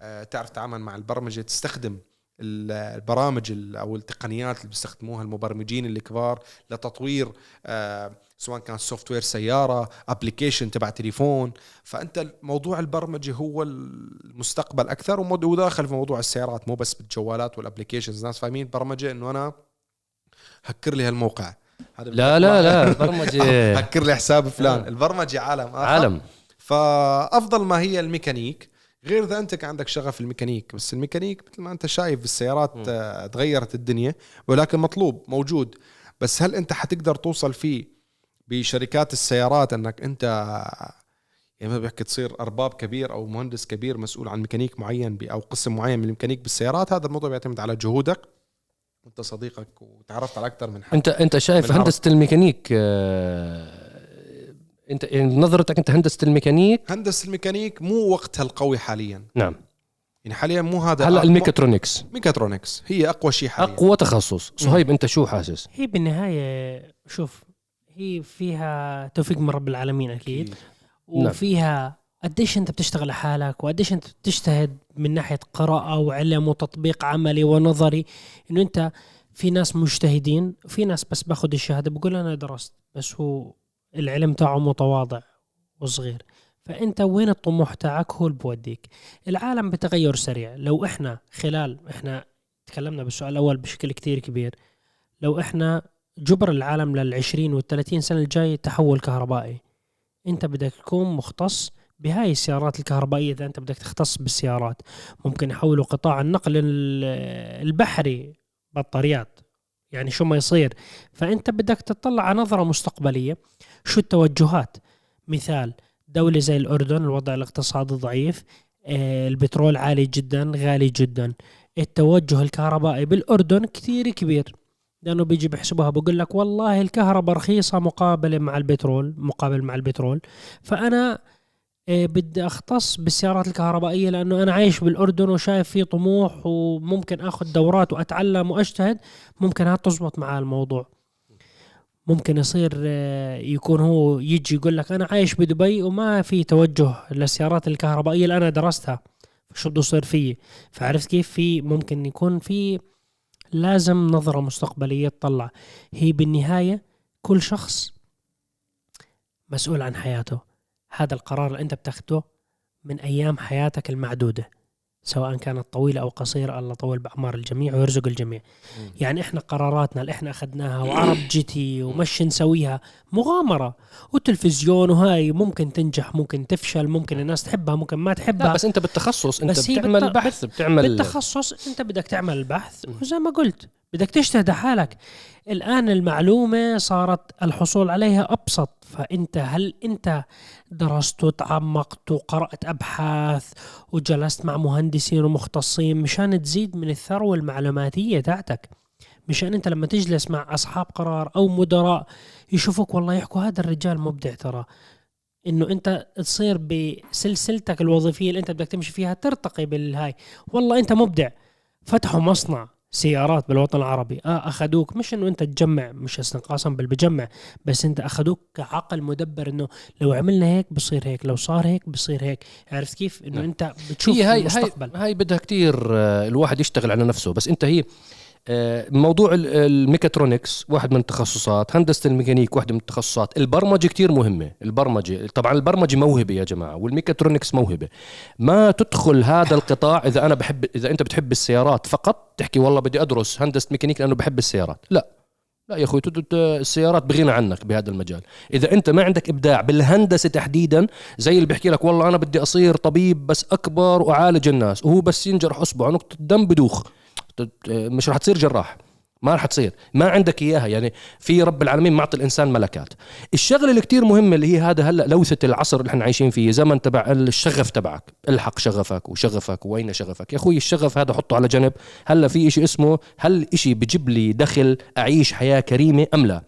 آه، تعرف تتعامل مع البرمجة تستخدم البرامج ال- أو التقنيات اللي بيستخدموها المبرمجين الكبار لتطوير آه، سواء كان software سيارة application تبع تليفون. فأنت موضوع البرمجه هو المستقبل أكثر وداخل في موضوع السيارات مو بس بالجوالات وال applications الناس فاهمين البرمجه إنه أنا هكر لي هالموقع. هذا لا لا لا برمجة. هكر لي حساب فلان. البرمجة عالم آخر. عالم. فأفضل ما هي الميكانيك. غير إذا أنت كان عندك شغف الميكانيك بس الميكانيك مثل ما أنت شايف بالسيارات م. آه، تغيرت الدنيا ولكن مطلوب موجود. بس هل أنت حتقدر توصل فيه بشركات السيارات أنك أنت يعني ما بيحكي تصير أرباب كبير أو مهندس كبير مسؤول عن ميكانيك معين أو قسم معين من الميكانيك بالسيارات؟ هذا الموضوع بيعتمد على جهودك. وأنت صديقك وتعرفت على أكثر من حد. انت أنت شايف هندسة الميكانيك آه، انت يعني نظرتك انت هندسة الميكانيك؟ هندسة الميكانيك مو وقتها القوي حاليا. نعم. يعني حاليا مو هذا هلا ال mechatronics. mechatronics. هي أقوى شيء حاليا. أقوى تخصص. صهيب أنت شو حاسس؟ هي بالنهاية شوف هي فيها توفيق من رب العالمين أكيد. وفيها قديش أنت بتشتغل لحالك وقديش أنت بتجتهد من ناحية قراءة وعلم وتطبيق عملي ونظري. إنه أنت في ناس مجتهدين وفي ناس بس باخذ الشهادة بقول أنا درست بس هو العلم تاعه متواضع وصغير. فأنت وين الطموح تاعك هو اللي بوديك. العالم بتغير سريع. لو إحنا خلال إحنا تكلمنا بالسؤال الأول بشكل كتير كبير. لو إحنا جبر العالم لل20 وال30 سنة الجايه تحول كهربائي. أنت بدك تكون مختص بهاي السيارات الكهربائية. إذا أنت بدك تختص بالسيارات ممكن يحولوا قطاع النقل ال- البحري بطاريات يعني شو ما يصير. فأنت بدك تطلع على نظرة مستقبلية. شو التوجهات؟ مثال دولة زي الأردن الوضع الاقتصادي ضعيف آه، البترول عالي جدا غالي جدا. التوجه الكهربائي بالأردن كثير كبير. لأنه بيجي بيحسبوها بقول لك والله الكهرباء رخيصة مقابلة مع البترول مقابل مع البترول. فأنا آه، بدي أختص بالسيارات الكهربائية لأنه أنا عايش بالأردن وشايف فيه طموح وممكن أخذ دورات وأتعلم وأجتهد. ممكن هاد تزبط معاه الموضوع ممكن يصير آه، يكون هو يجي يقول لك أنا عايش بدبي وما في توجه للسيارات الكهربائية اللي أنا درستها. شو بده يصير فيي؟ فعرفت كيف؟ في ممكن يكون في لازم نظرة مستقبلية تطلع. هي بالنهاية كل شخص مسؤول عن حياته. هذا القرار اللي أنت بتاخده من أيام حياتك المعدودة. سواء كانت طويلة أو قصيرة الله طول بأعمار الجميع ويرزق الجميع. يعني إحنا قراراتنا اللي إحنا أخذناها وعرب جيتي ومش نسويها مغامرة. وتلفزيون وهاي ممكن تنجح ممكن تفشل ممكن الناس تحبها ممكن ما لا تحبها. بس أنت بالتخصص أنت بس بتعمل بالت- بحث بتعمل بالتخصص أنت بدك تعمل البحث وزي ما قلت بدك تجتهد حالك. الآن المعلومة صارت الحصول عليها أبسط فإنت هل إنت درست وتعمقت وقرات أبحاث وجلست مع مهندسين ومختصين مشان تزيد من الثروة المعلوماتية تاعتك؟ مشان إنت لما تجلس مع أصحاب قرار أو مدراء يشوفوك والله يحكوا هذا الرجال مبدع ترى. إنه إنت تصير بسلسلتك الوظيفية اللي إنت بدك تمشي فيها ترتقي بالهاي. والله إنت مبدع. فتحوا مصنع. سيارات بالوطن العربي. آه أخذوك. مش إنه أنت تجمع مش استنقاصا بل بجمع بس أنت أخذوك كعقل مدبر إنه لو عملنا هيك بصير هيك لو صار هيك بصير هيك. عرفت كيف؟ إنه نعم. أنت بتشوف هي هاي المستقبل. هاي هاي بدها كتير آه، الواحد يشتغل على نفسه. بس أنت هي موضوع ال- الميكاترونكس واحد من التخصصات هندسة الميكانيك واحدة من التخصصات البرمجة كتير مهمة البرمجة طبعا البرمجة موهبة يا جماعة والميكاترونكس موهبة. ما تدخل هذا القطاع إذا أنا بحب إذا أنت بتحب السيارات فقط تحكي والله بدي أدرس هندسة ميكانيك لأنه بحب السيارات. لا لا يا أخوي السيارات بغنى عنك بهذا المجال. إذا أنت ما عندك إبداع بالهندسة تحديدا زي اللي بيحكي لك والله أنا بدي أصير طبيب بس أكبر وأعالج الناس وهو بس ينجرح اصبعه نقطة دم بدوخ. مش رح تصير جراح. ما رح تصير. ما عندك إياها. يعني في رب العالمين معطي الإنسان ملكات. الشغلة اللي كتير مهمة اللي هي هذا هلأ لوثة العصر اللي إحنا عايشين فيه. زمن تبع الشغف تبعك. الحق شغفك وشغفك وين شغفك. يا أخوي الشغف هذا حطه على جنب. هلأ في إشي اسمه هل إشي بجيب لي دخل أعيش حياة كريمة أم لا؟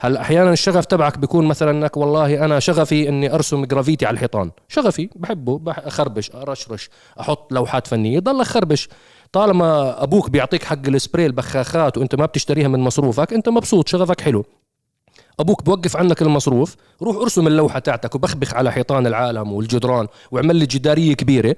هلأ أحيانا الشغف تبعك بيكون مثلا إنك والله أنا شغفي إني أرسم جرافيتي على الحيطان. شغفي بحبه بح أخربش أرشرش أحط لوحات فنية. ضل أخربش. طالما أبوك بيعطيك حق السبراي البخاخات وأنت ما بتشتريها من مصروفك أنت مبسوط شغفك حلو. أبوك بوقف عنك المصروف روح ارسم اللوحة تاعتك وبخبخ على حيطان العالم والجدران واعمل لي جدارية كبيرة.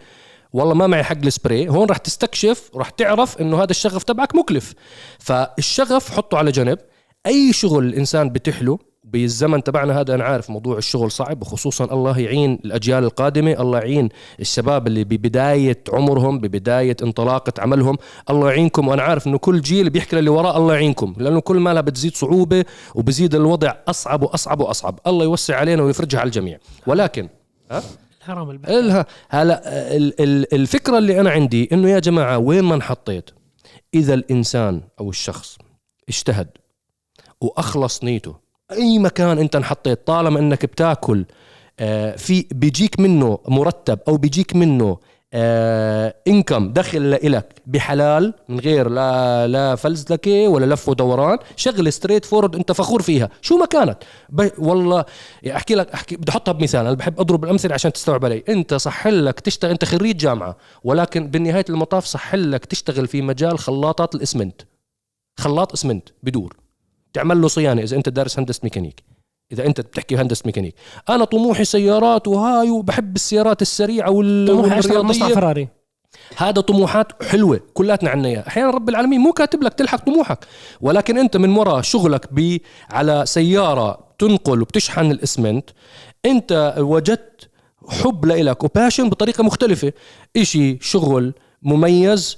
والله ما معي حق السبراي هون راح تستكشف راح تعرف إنه هذا الشغف تبعك مكلف. فالشغف حطه على جنب. أي شغل الانسان بتحله بالزمن تبعنا هذا أنا عارف موضوع الشغل صعب وخصوصا الله يعين الأجيال القادمة الله يعين الشباب اللي ببداية عمرهم ببداية انطلاقة عملهم. الله يعينكم وأنا عارف إنه كل جيل بيحكي للي وراه الله يعينكم لأنه كل ما لها بتزيد صعوبة وبزيد الوضع أصعب وأصعب وأصعب. الله يوسع علينا ويفرجها على الجميع. ولكن ها؟ الهرم البحري إلها هلا ال- ال- الفكرة اللي أنا عندي إنه يا جماعة وين ما انحطيت إذا الإنسان أو الشخص اجتهد وأخلص نيته أي مكان أنت انحطيت طالما إنك بتاكل آه، في بيجيك منه مرتب أو بيجيك منه income دخل لإلك بحلال من غير لا لا فزلكة ولا لف ودوران شغله straightforward أنت فخور فيها. شو ما كانت. والله أحكي لك أحكي بدي أحطها بمثال أنا بحب أضرب الأمثلة عشان تستوعب علي. أنت صح لك تشتغل أنت خريج جامعة ولكن بالنهاية المطاف صح لك تشتغل في مجال خلاطات الإسمنت. خلاط إسمنت بدور. تعمل له صيانة إذا أنت دارس هندسة ميكانيك. إذا أنت بتحكي هندسة ميكانيك. أنا طموحي سيارات وهاي وبحب السيارات السريعة وال... طموح اشتغل مصنع والرياضيه فراري. هذا طموحات حلوة كلاتنا عنا إياها. أحيانا رب العالمين مو كاتب لك تلحق طموحك. ولكن أنت من وراء شغلك ب على سيارة تنقل وبتشحن الإسمنت أنت وجدت حب لإلك وباشن بطريقة مختلفة. إشي شغل مميز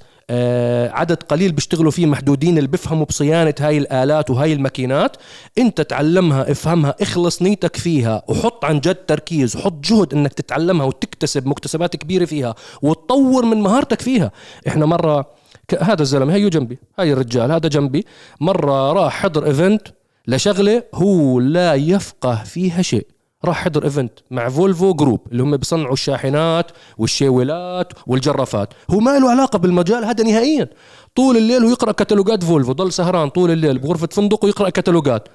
عدد قليل بيشتغلوا فيه محدودين اللي بيفهموا بصيانة هاي الآلات وهاي الماكينات. انت تعلمها افهمها اخلص نيتك فيها وحط عن جد تركيز وحط جهد انك تتعلمها وتكتسب مكتسبات كبيرة فيها وتطور من مهارتك فيها. إحنا مرة ك- هذا الزلمة هيو جنبي هاي الرجال هذا جنبي مرة راح حضر event لشغلة هو لا يفقه فيها شيء. راح حضر ايفنت مع Volvo Group اللي هم بيصنعوا الشاحنات والشيولات والجرافات. هو ما له علاقة بالمجال هذا نهائيا. طول الليل ويقرا كتالوجات فولفو ضل سهران طول الليل بغرفة فندق ويقرأ كتالوجات.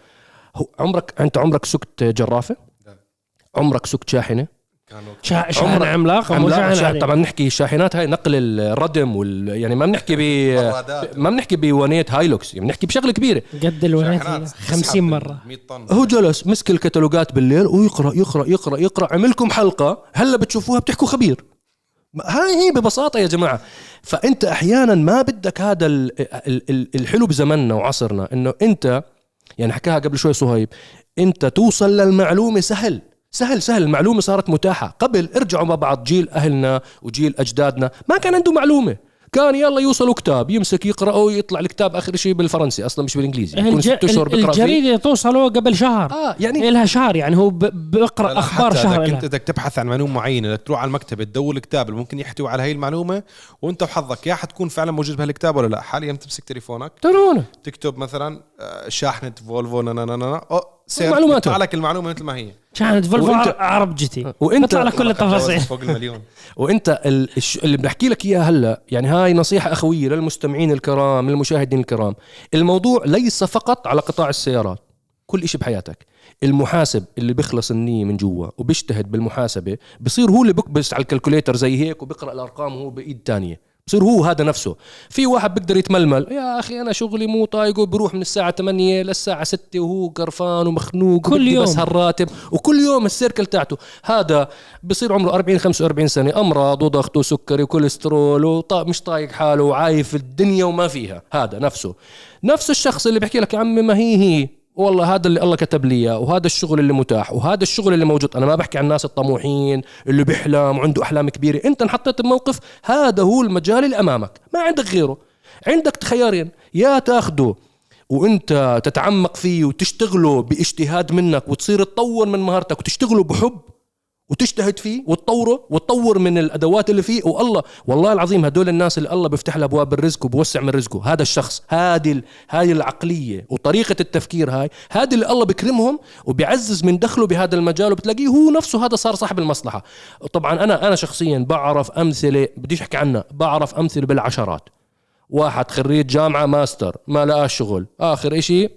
عمرك أنت عمرك سكت جرافة؟ عمرك سكت شاحنة؟ كانوا شا- شاحن عملاق شاحن شا-. طبعا نحكي الشاحنات هاي نقل الردم وال يعني ما بنحكي ب. ما بنحكي بونيت هايلوكس يعني بنحكي بشغلة كبيرة. قد الونات شاحنات. 50 مرة. 100 طن. هو جلس مسك الكتالوجات بالليل ويقرا يقرأ يقرأ يقرأ عملكم حلقة هلا بتشوفوها بتحكوا خبير. هاي هي ببساطة يا جماعة. فأنت أحيانا ما بدك هذا ال- ال- ال- الحلو بزمننا وعصرنا إنه أنت يعني حكاها قبل شوي صهيب أنت توصل للمعلومة سهل. سهل سهل المعلومة صارت متاحة. قبل ارجعوا مع بعض جيل أهلنا وجيل أجدادنا. ما كان عنده معلومة. كان يلا يوصلوا كتاب يمسك يقرا ويطلع الكتاب آخر شيء بالفرنسي. أصلا مش بالإنجليزي. يكون الج... ست أشهر بيقرا فيه. الجريدة توصله قبل شهر. آه يعني لها شهر يعني هو ب... أخبار حتى شهر إذا. كنت بدك تبحث عن معلومة معينة بدك تروح على المكتبه تدور الكتاب اللي ممكن يحتوي على هاي المعلومة وأنت وحظك يا حتكون فعلا موجود بهالكتاب ولا لا؟ حاليا تمسك تليفونك. ترونا تكتب مثلا آه، شاحنة فولفو نا نا نا نا أو search معلوماتها. يطلع لك المعلومة مثل ما هي. شاحنة فولفو وأنت- عرب GT وانت بيطلع لك كل التفاصيل. فوق المليون. وإنت ال- الش- اللي بنحكي لك اياه هلا يعني هاي نصيحة أخوية للمستمعين الكرام للمشاهدين الكرام. الموضوع ليس فقط على قطاع السيارات كل إشي بحياتك. المحاسب اللي بيخلص النية من جوا وبيجتهد بالمحاسبة بصير هو اللي بكبس على ال calculator زي هيك وبيقرأ الأرقام وهو بإيد تانية. بصير هو هذا نفسه. في واحد بيقدر يتململ يا أخي أنا شغلي مو طايقه بروح من الساعة 8 للساعة 6 وهو قرفان ومخنوق كل يوم. بس هالراتب وكل يوم ال circle تاعته. هذا بصير عمره 40 45 سنة أمراض وضغط وسكري وكوليسترول وطا مش طايق حاله وعايف الدنيا وما فيها. هذا نفسه. نفس الشخص اللي بيحكي لك يا عمي ما هي هي. والله هذا اللي الله كتب لي إياه وهذا الشغل اللي متاح وهذا الشغل اللي موجود. أنا ما بحكي عن الناس الطموحين اللي بيحلم وعنده أحلام كبيرة. أنت انحطيت بموقف هذا هو المجال اللي أمامك. ما عندك غيره. عندك خيارين يا تاخده وأنت تتعمق فيه وتشتغله بإجتهاد منك وتصير تطور من مهارتك وتشتغله بحب. وتجتهد فيه وتطوره وتطور من الأدوات اللي فيه. والله والله العظيم هدول الناس اللي الله بيفتح لها أبواب الرزق وبوسع من رزقه. هذا الشخص هذه هاي العقلية وطريقة التفكير هاي هذه اللي الله بكرمهم وبيعزز من دخله بهذا المجال. وبتلاقيه هو نفسه هذا صار صاحب المصلحة. طبعا أنا أنا شخصيا بعرف أمثلة بديش أحكي عنها بعرف أمثلة بالعشرات. واحد خريج جامعة ماستر ما لقاش شغل. آخر إشي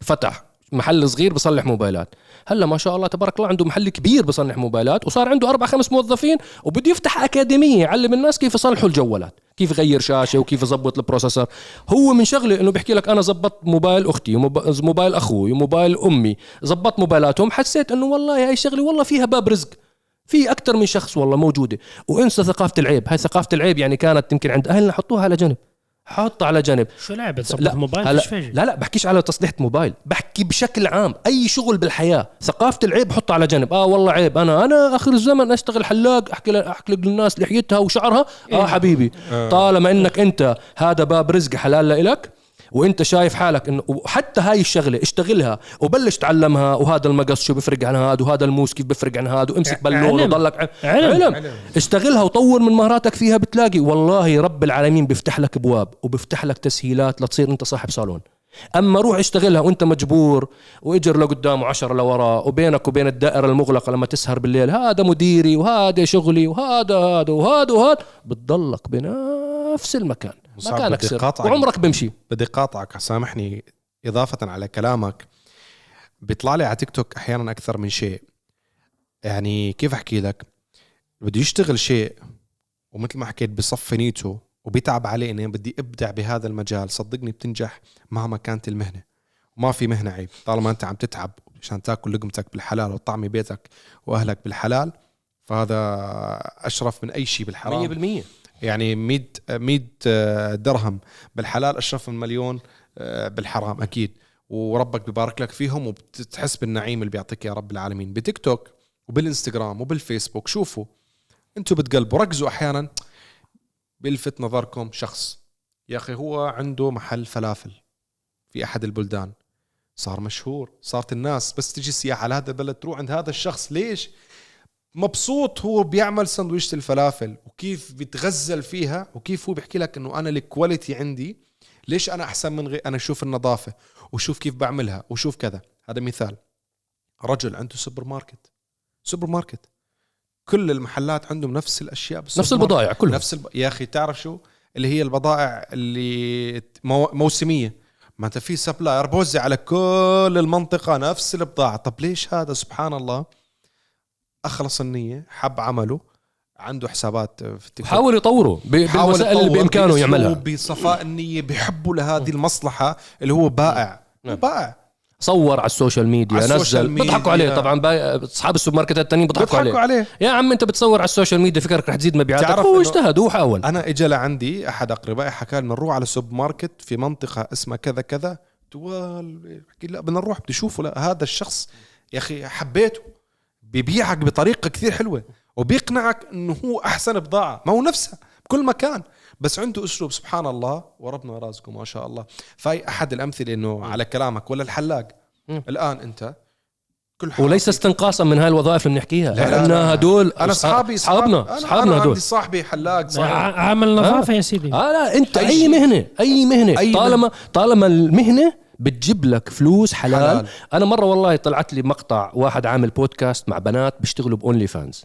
فتح محل صغير بصلح موبايلات. هلا ما شاء الله تبارك الله عنده محل كبير بصلح موبايلات وصار عنده أربع خمس موظفين وبده يفتح أكاديمية يعلم الناس كيف يصلحوا الجوالات كيف يغير شاشة وكيف يظبط ال processor. هو من شغله إنه بيحكي لك أنا زبطت موبايل أختي وموب- موبايل أخوي وموبايل أمي زبطت موبايلاتهم حسيت إنه والله هاي الشغله والله فيها باب رزق في أكثر من شخص والله موجودة. وإنسى ثقافة العيب هاي ثقافة العيب يعني كانت يمكن عند أهلنا حطوها على جنب. حطها على جنب. شو لعبة؟ تصبح لا موبايل؟ هلا فيش لا لا بحكيش على تصليح موبايل. بحكي بشكل عام أي شغل بالحياة ثقافة العيب حطها على جنب. آه والله عيب. أنا أنا آخر الزمن أشتغل حلاق أحكي أحكي للناس لحيتها وشعرها. آه حبيبي طالما إنك أنت هذا باب رزق حلال لإلك وانت شايف حالك انه وحتى هاي الشغلة اشتغلها وبلش تعلمها وهذا المقص شو بيفرق عن هذا وهذا الموس كيف بيفرق عن هذا وامسك بالون علم. وضلك ع- علم. علم. اشتغلها وطور من مهاراتك فيها بتلاقي. والله رب العالمين بيفتح لك ابواب وبيفتح لك تسهيلات لتصير انت صاحب صالون. أما روح اشتغلها وانت مجبور واجر لقدام وعشرة لورا وبينك وبين الدائرة المغلقة لما تسهر بالليل. هذا مديري وهذا شغلي وهذا هذا وهذا وهذا. بتضلك بنفس المكان. مكانك سر. وعمرك بمشي. بدي قاطعك. سامحني إضافة على كلامك. بيطلع لي على تيك توك أحيانا أكثر من شيء. يعني كيف أحكي لك؟ بده يشتغل شيء ومثل ما حكيت بصفي نيته وبيتعب عليه إني بدي أبدع بهذا المجال. صدقني بتنجح مهما كانت المهنة. وما في مهنة عيب. طالما أنت عم تتعب عشان تاكل لقمتك بالحلال وطعمي بيتك وأهلك بالحلال فهذا أشرف من أي شيء بالحرام. 100% يعني 100 100 درهم بالحلال أشرف من مليون آه، بالحرام أكيد. وربك بيبارك لك فيهم وبتحس بالنعيم اللي بيعطيك يا رب العالمين. بتيك توك وبالإنستغرام وبالفيسبوك شوفوا. أنتم بتقلبوا ركزوا أحيانا بيلفت نظركم شخص. يا أخي هو عنده محل فلافل في أحد البلدان. صار مشهور صارت الناس بس تجي سياحه على هذا البلد تروح عند هذا الشخص. ليش؟ مبسوط هو بيعمل سندويشة الفلافل وكيف بيتغزل فيها وكيف هو بيحكي لك إنه أنا ال quality عندي. ليش أنا أحسن من غير أنا أشوف النظافة وشوف كيف بعملها وشوف كذا. هذا مثال. رجل عنده سوبر ماركت سوبر ماركت كل المحلات عندهم نفس الأشياء نفس بالسوبر ماركت. البضائع كلها. نفس الب... يا أخي تعرف شو؟ اللي هي البضائع اللي مو... موسمية. ما أنت في supplier بوزع على كل المنطقة نفس البضاعة. طب ليش هذا؟ سبحان الله. أخلص النية حب عمله عنده حسابات في التيك. حاول يطوره بالوسائل اللي بإمكانه يعملها. بصفاء النية بيحبوا لهذه المصلحة اللي هو بائع. نعم. بائع. صور على السوشيال ميديا على ال social نزل ميديا. بيضحكوا عليه طبعا أصحاب السوبر ماركتات التانيين بيضحكوا عليه. عليه. يا عم أنت بتصور على ال social media فكرك رح تزيد مبيعاتك. تعرف هو اجتهد هو حاول. أنا اجى لعندي أحد أقربائي حكى لنا نروح على سوبر ماركت في منطقة اسمها كذا كذا توال بحكي لا بدنا نروح بدي أشوفه. لا هذا الشخص يا أخي حبيته. بيبيعك بطريقة كثير حلوة وبيقنعك إنه هو أحسن بضاعة. ما هو نفسها بكل مكان. بس عنده أسلوب سبحان الله وربنا رازقه ما شاء الله. فهي أحد الأمثلة إنه على كلامك ولا الحلاق. الآن أنت كل وليس استنقاصا من هاي الوظائف اللي بنحكيها. لا، لا، لأن لا. هدول أنا اصحابي أصحابنا أصحابنا هدول. عندي صاحبي حلاق صاحبي. عامل نظافة يا سيدي. آه لا أنت أي أي, شيء. مهنة أي مهنة. أي طالما طالما المهنة بتجيب لك فلوس حلال, حلال. أنا مرة والله طلعت لي مقطع واحد عامل بودكاست مع بنات بيشتغلوا باونلي فانز.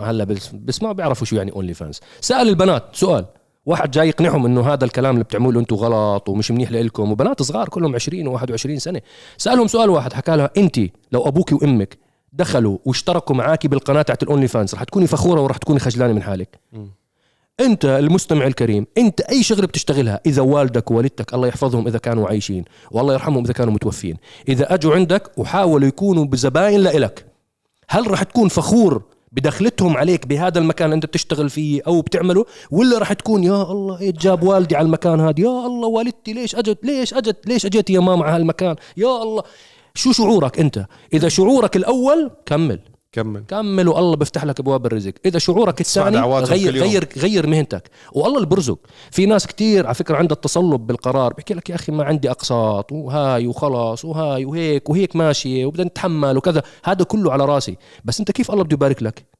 هلا بس- بسمعوا بيعرفوا شو يعني OnlyFans سأل البنات سؤال. واحد جاي يقنعهم إنه هذا الكلام اللي بتعملوه أنتم غلط ومش منيح لكم وبنات صغار كلهم 20 و21 سنة. سألهم سؤال واحد حكى لها انت لو أبوك وأمك دخلوا واشتركوا معاكي بالقناة تاعت ال OnlyFans رح تكوني فخورة ورح تكوني خجلانة من حالك. انت المستمع الكريم انت أي شغلة بتشتغلها إذا والدك ووالدتك الله يحفظهم إذا كانوا عايشين والله يرحمهم إذا كانوا متوفين. إذا أجوا عندك وحاولوا يكونوا بزباين لإلك هل راح تكون فخور بدخلتهم عليك بهذا المكان اللي انت بتشتغل فيه أو بتعمله ولا راح تكون يا الله إيه جاب والدي على المكان هذا؟ يا الله والدتي ليش أجت؟ ليش أجت؟ ليش أجيت يا ماما على هالمكان؟ يا الله شو شعورك أنت؟ إذا شعورك الأول كمل. كمل. كمل والله بيفتح لك أبواب الرزق. إذا شعورك الثاني غير. غير غير مهنتك. والله اللي برزق في ناس كتير على فكرة عندها التصلب بالقرار بحكي لك يا أخي ما عندي أقساط وهاي وخلاص وهاي وهيك وهيك ماشية وبدنا نتحمل وكذا. هذا كله على راسي. بس أنت كيف الله بده يبارك لك؟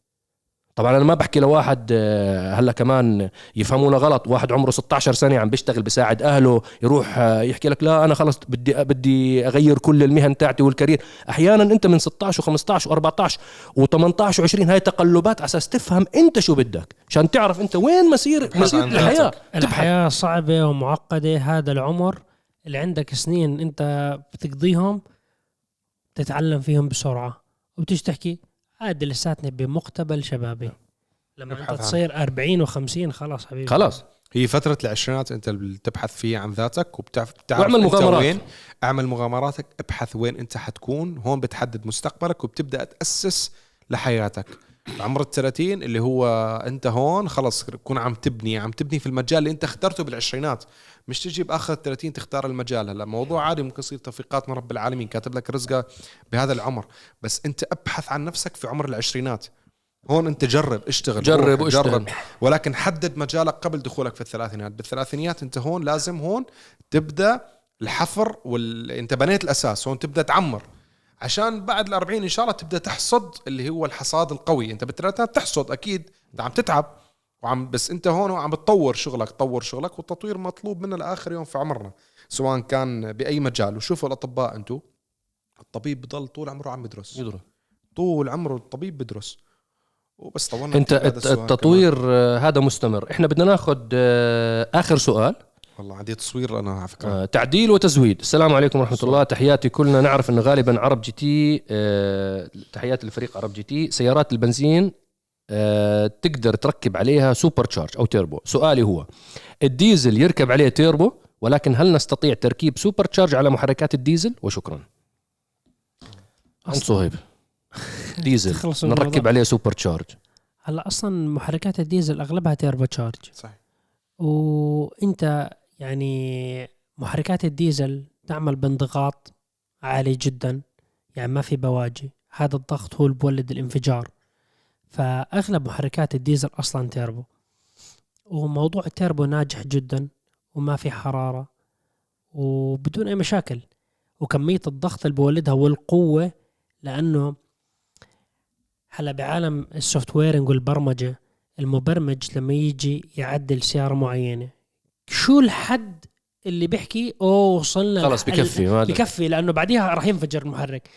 طبعا أنا ما بحكي لواحد آه، هلا كمان يفهمونا غلط. واحد عمره 16 سنة عم بيشتغل بساعد أهله يروح آه، يحكي لك لا أنا خلص بدي بدي أغير كل المهن تاعتي والكارير. أحيانا أنت من 16 و15 و14 و18 و20 هاي تقلبات على أساس تفهم أنت شو بدك عشان تعرف أنت وين مسير مسير الحياة. الحياة صعبة ومعقدة هذا العمر اللي عندك سنين أنت بتقضيهم تتعلم فيهم بسرعة. وبتيجي تحكي عادي لساتني بمقتبل شبابي. لما ابحث أنت تصير 40 و50 خلاص حبيبي. خلاص. هي فترة العشرينات أنت اللي تبحث فيها عن ذاتك وبتعرف بتعرف واعمل مغامرات. وين. اعمل مغامراتك ابحث وين أنت حتكون هون بتحدد مستقبلك وبتبدأ تأسس لحياتك. عمر ال 30 اللي هو أنت هون خلص تكون عم تبني عم تبني في المجال اللي أنت اخترته بالعشرينات. مش تجي بآخر ال 30 تختار المجال. هلا موضوع عادي ممكن يصير توفيقات من رب العالمين كاتب لك رزقة بهذا العمر. بس أنت أبحث عن نفسك في عمر العشرينات. هون أنت جرب اشتغل جرب واشتغل. ولكن حدد مجالك قبل دخولك في الثلاثينات. بالثلاثينيات أنت هون لازم هون تبدأ الحفر وال... أنت بنيت الأساس. هون تبدأ تعمر. عشان بعد ال 40 إن شاء الله تبدأ تحصد اللي هو الحصاد القوي. أنت بالثلاثينات تحصد أكيد أنت عم تتعب وعم بس أنت هون عم بتطور شغلك طور شغلك والتطوير مطلوب منا لاخر يوم في عمرنا سواء كان بأي مجال. وشوفوا الأطباء أنتم الطبيب بضل طول عمره عم يدرس. طول عمره الطبيب بدرس وبس طولنا أنت التطوير آه، هذا مستمر. إحنا بدنا ناخذ آه، آخر سؤال. والله عندي تصوير أنا على فكرة. آه، تعديل وتزويد. السلام عليكم ورحمة الله. تحياتي كلنا. نعرف أنه غالبا عرب GT آه، تحياتي للفريق عرب GT. سيارات البنزين آه، تقدر تركب عليها supercharge أو تيربو. سؤالي هو الديزل يركب عليه تيربو ولكن هل نستطيع تركيب supercharge على محركات الديزل؟ وشكرا. عند صهيب. ديزل نركب. عليه supercharge هلا أصلا محركات الديزل أغلبها turbocharge صحيح. وإنت يعني محركات الديزل تعمل بانضغاط عالي جدا يعني ما في بواجي. هذا الضغط هو اللي بولد الانفجار. فأغلب محركات الديزل أصلا تيربو. وموضوع التيربو ناجح جدا وما في حرارة وبدون أي مشاكل. وكمية الضغط اللي بولدها والقوة لأنه هلا بعالم ال softwaring والبرمجة المبرمج لما يجي يعدل سيارة معينة شو الحد اللي بيحكي أوه وصلنا خلص بكفي ما بكفي لأنه بعديها راح ينفجر المحرك.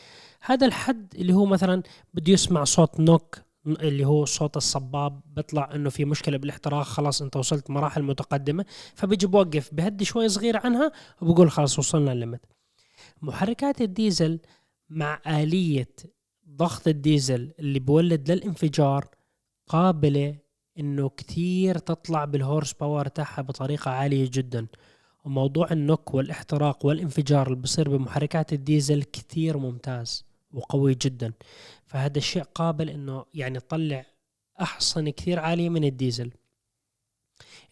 هذا الحد اللي هو مثلا بده يسمع صوت knock اللي هو صوت الصباب بيطلع إنه في مشكلة بالاحتراق خلاص أنت وصلت مراحل متقدمة. فبيجي بوقف بهدي شوي صغير عنها وبقول خلاص وصلنا ال limit محركات الديزل مع آلية ضغط الديزل اللي بولد للانفجار قابلة إنه كتير تطلع بال horsepower تاعها بطريقة عالية جدا. وموضوع ال knock والإحتراق والانفجار اللي بصير بمحركات الديزل كتير ممتاز وقوي جدا. فهذا الشيء قابل إنه يعني تطلع أحصن كثير عالية من الديزل.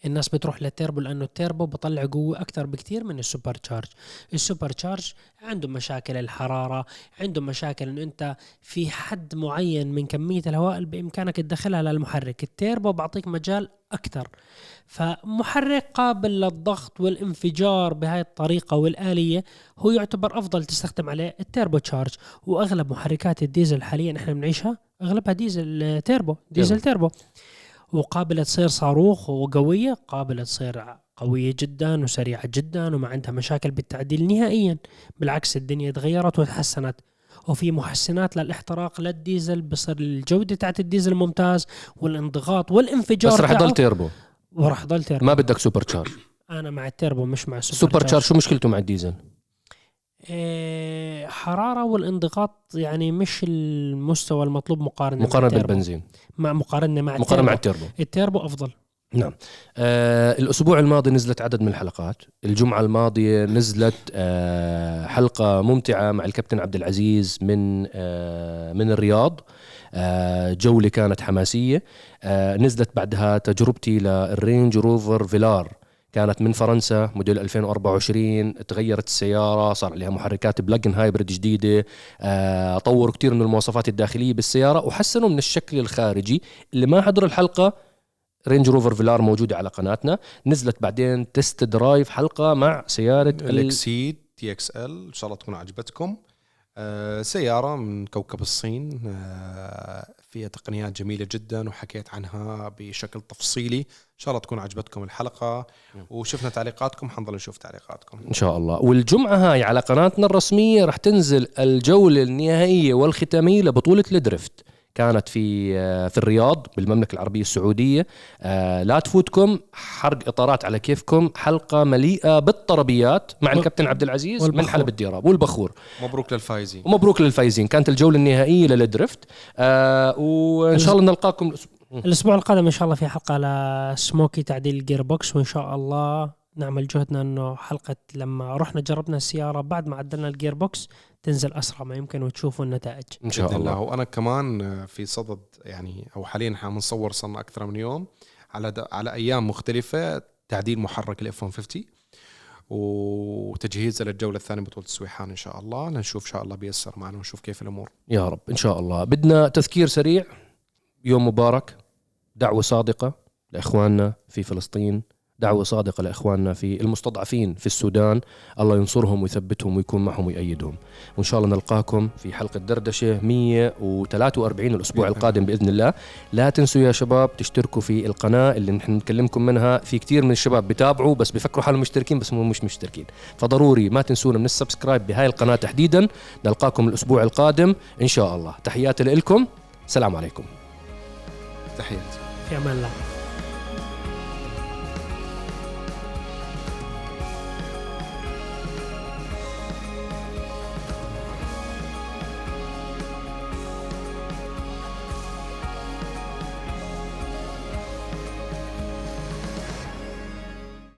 الناس بتروح للتيربو لأنه التيربو بطلع قوة أكثر بكثير من ال supercharge ال supercharge عنده مشاكل الحرارة عنده مشاكل إنه أنت في حد معين من كمية الهواء اللي بإمكانك تدخلها للمحرك. التيربو بعطيك مجال أكثر. فمحرك قابل للضغط والانفجار بهاي الطريقة والآلية هو يعتبر أفضل تستخدم عليه ال turbocharge. وأغلب محركات الديزل حاليا إحنا بنعيشها أغلبها ديزل تيربو ديزل تيربو. وقابلة تصير صاروخ وقوية قابلة تصير قوية جدا وسريعة جدا وما عندها مشاكل بالتعديل نهائيا. بالعكس الدنيا تغيرت وتحسنت. وفي محسنات للإحتراق للديزل بصير الجودة تاعت الديزل ممتاز والانضغاط والانفجار بس رح يضل تيربو. وراح يضل تيربو. ما بدك supercharge. أنا مع التيربو مش مع ال super supercharge. شو مشكلته مع الديزل؟ إيه حرارة والانضغاط يعني مش المستوى المطلوب مقارنة التيربو. بالبنزين. مع مقارنة مع مقارنة مع التيربو. التيربو. التيربو أفضل. نعم. آه الأسبوع الماضي نزلت عدد من الحلقات. الجمعة الماضية نزلت آه حلقة ممتعة مع الكابتن عبد العزيز من آه من الرياض. آه جولة كانت حماسية. آه نزلت بعدها تجربتي لل Range Rover Velar. كانت من فرنسا موديل 2024 تغيرت السيارة صار عليها محركات plug-in hybrid جديدة آه طوروا كتير من المواصفات الداخلية بالسيارة وحسنوا من الشكل الخارجي اللي ما حضر الحلقة. Range Rover Velar موجودة على قناتنا. نزلت بعدين test drive حلقة مع سيارة ال... ال Exeed TXL. إن شاء الله تكون عجبتكم. آه، سيارة من كوكب الصين. آه، فيها تقنيات جميلة جدا وحكيت عنها بشكل تفصيلي. إن شاء الله تكون عجبتكم الحلقة. وشفنا تعليقاتكم حنضل نشوف تعليقاتكم. إن شاء الله. والجمعة هاي على قناتنا الرسمية رح تنزل الجولة النهائية والختامية لبطولة ال drift كانت في آه، في الرياض بالمملكة العربية السعودية. آه، لا تفوتكم. حرق إطارات على كيفكم. حلقة مليئة بالطربيات مع الكابتن عبد العزيز من. حلب الديراب والبخور. مبروك للفايزين. ومبروك للفايزين. كانت الجولة النهائية لل drift آه وإن شاء الله نلقاكم الأسبوع القادم إن شاء الله في حلقة لسموكي تعديل ال gearbox وإن شاء الله نعمل جهدنا إنه حلقة لما رحنا جربنا السيارة بعد ما عدلنا ال gearbox تنزل أسرع ما يمكن وتشوفوا النتائج. إن شاء الله. وأنا كمان في صدد يعني أو حاليا إحنا بنصور صرنا أكثر من يوم على د... على أيام مختلفة تعديل محرك الاف 150 وتجهيزه للجولة الثانية بطولة السويحان إن شاء الله. لنشوف إن شاء الله بيسر معنا ونشوف كيف الأمور. يا رب. إن شاء الله. بدنا تذكير سريع. يوم مبارك دعوة صادقة لإخواننا في فلسطين دعوة صادقة لإخواننا في المستضعفين في السودان. الله ينصرهم ويثبتهم ويكون معهم ويأيدهم. وإن شاء الله نلقاكم في حلقة دردشة 143 الأسبوع القادم بإذن الله. لا تنسوا يا شباب تشتركوا في القناة اللي نحن نكلمكم منها. في كتير من الشباب بتابعوا بس بفكروا حالهم مشتركين بس مش مشتركين. فضروري ما تنسونا من السبسكرايب بهاي القناة تحديدا. نلقاكم الأسبوع القادم إن شاء الله. تحياتي لكم سلام عليكم. تحياتي. في أمان الله.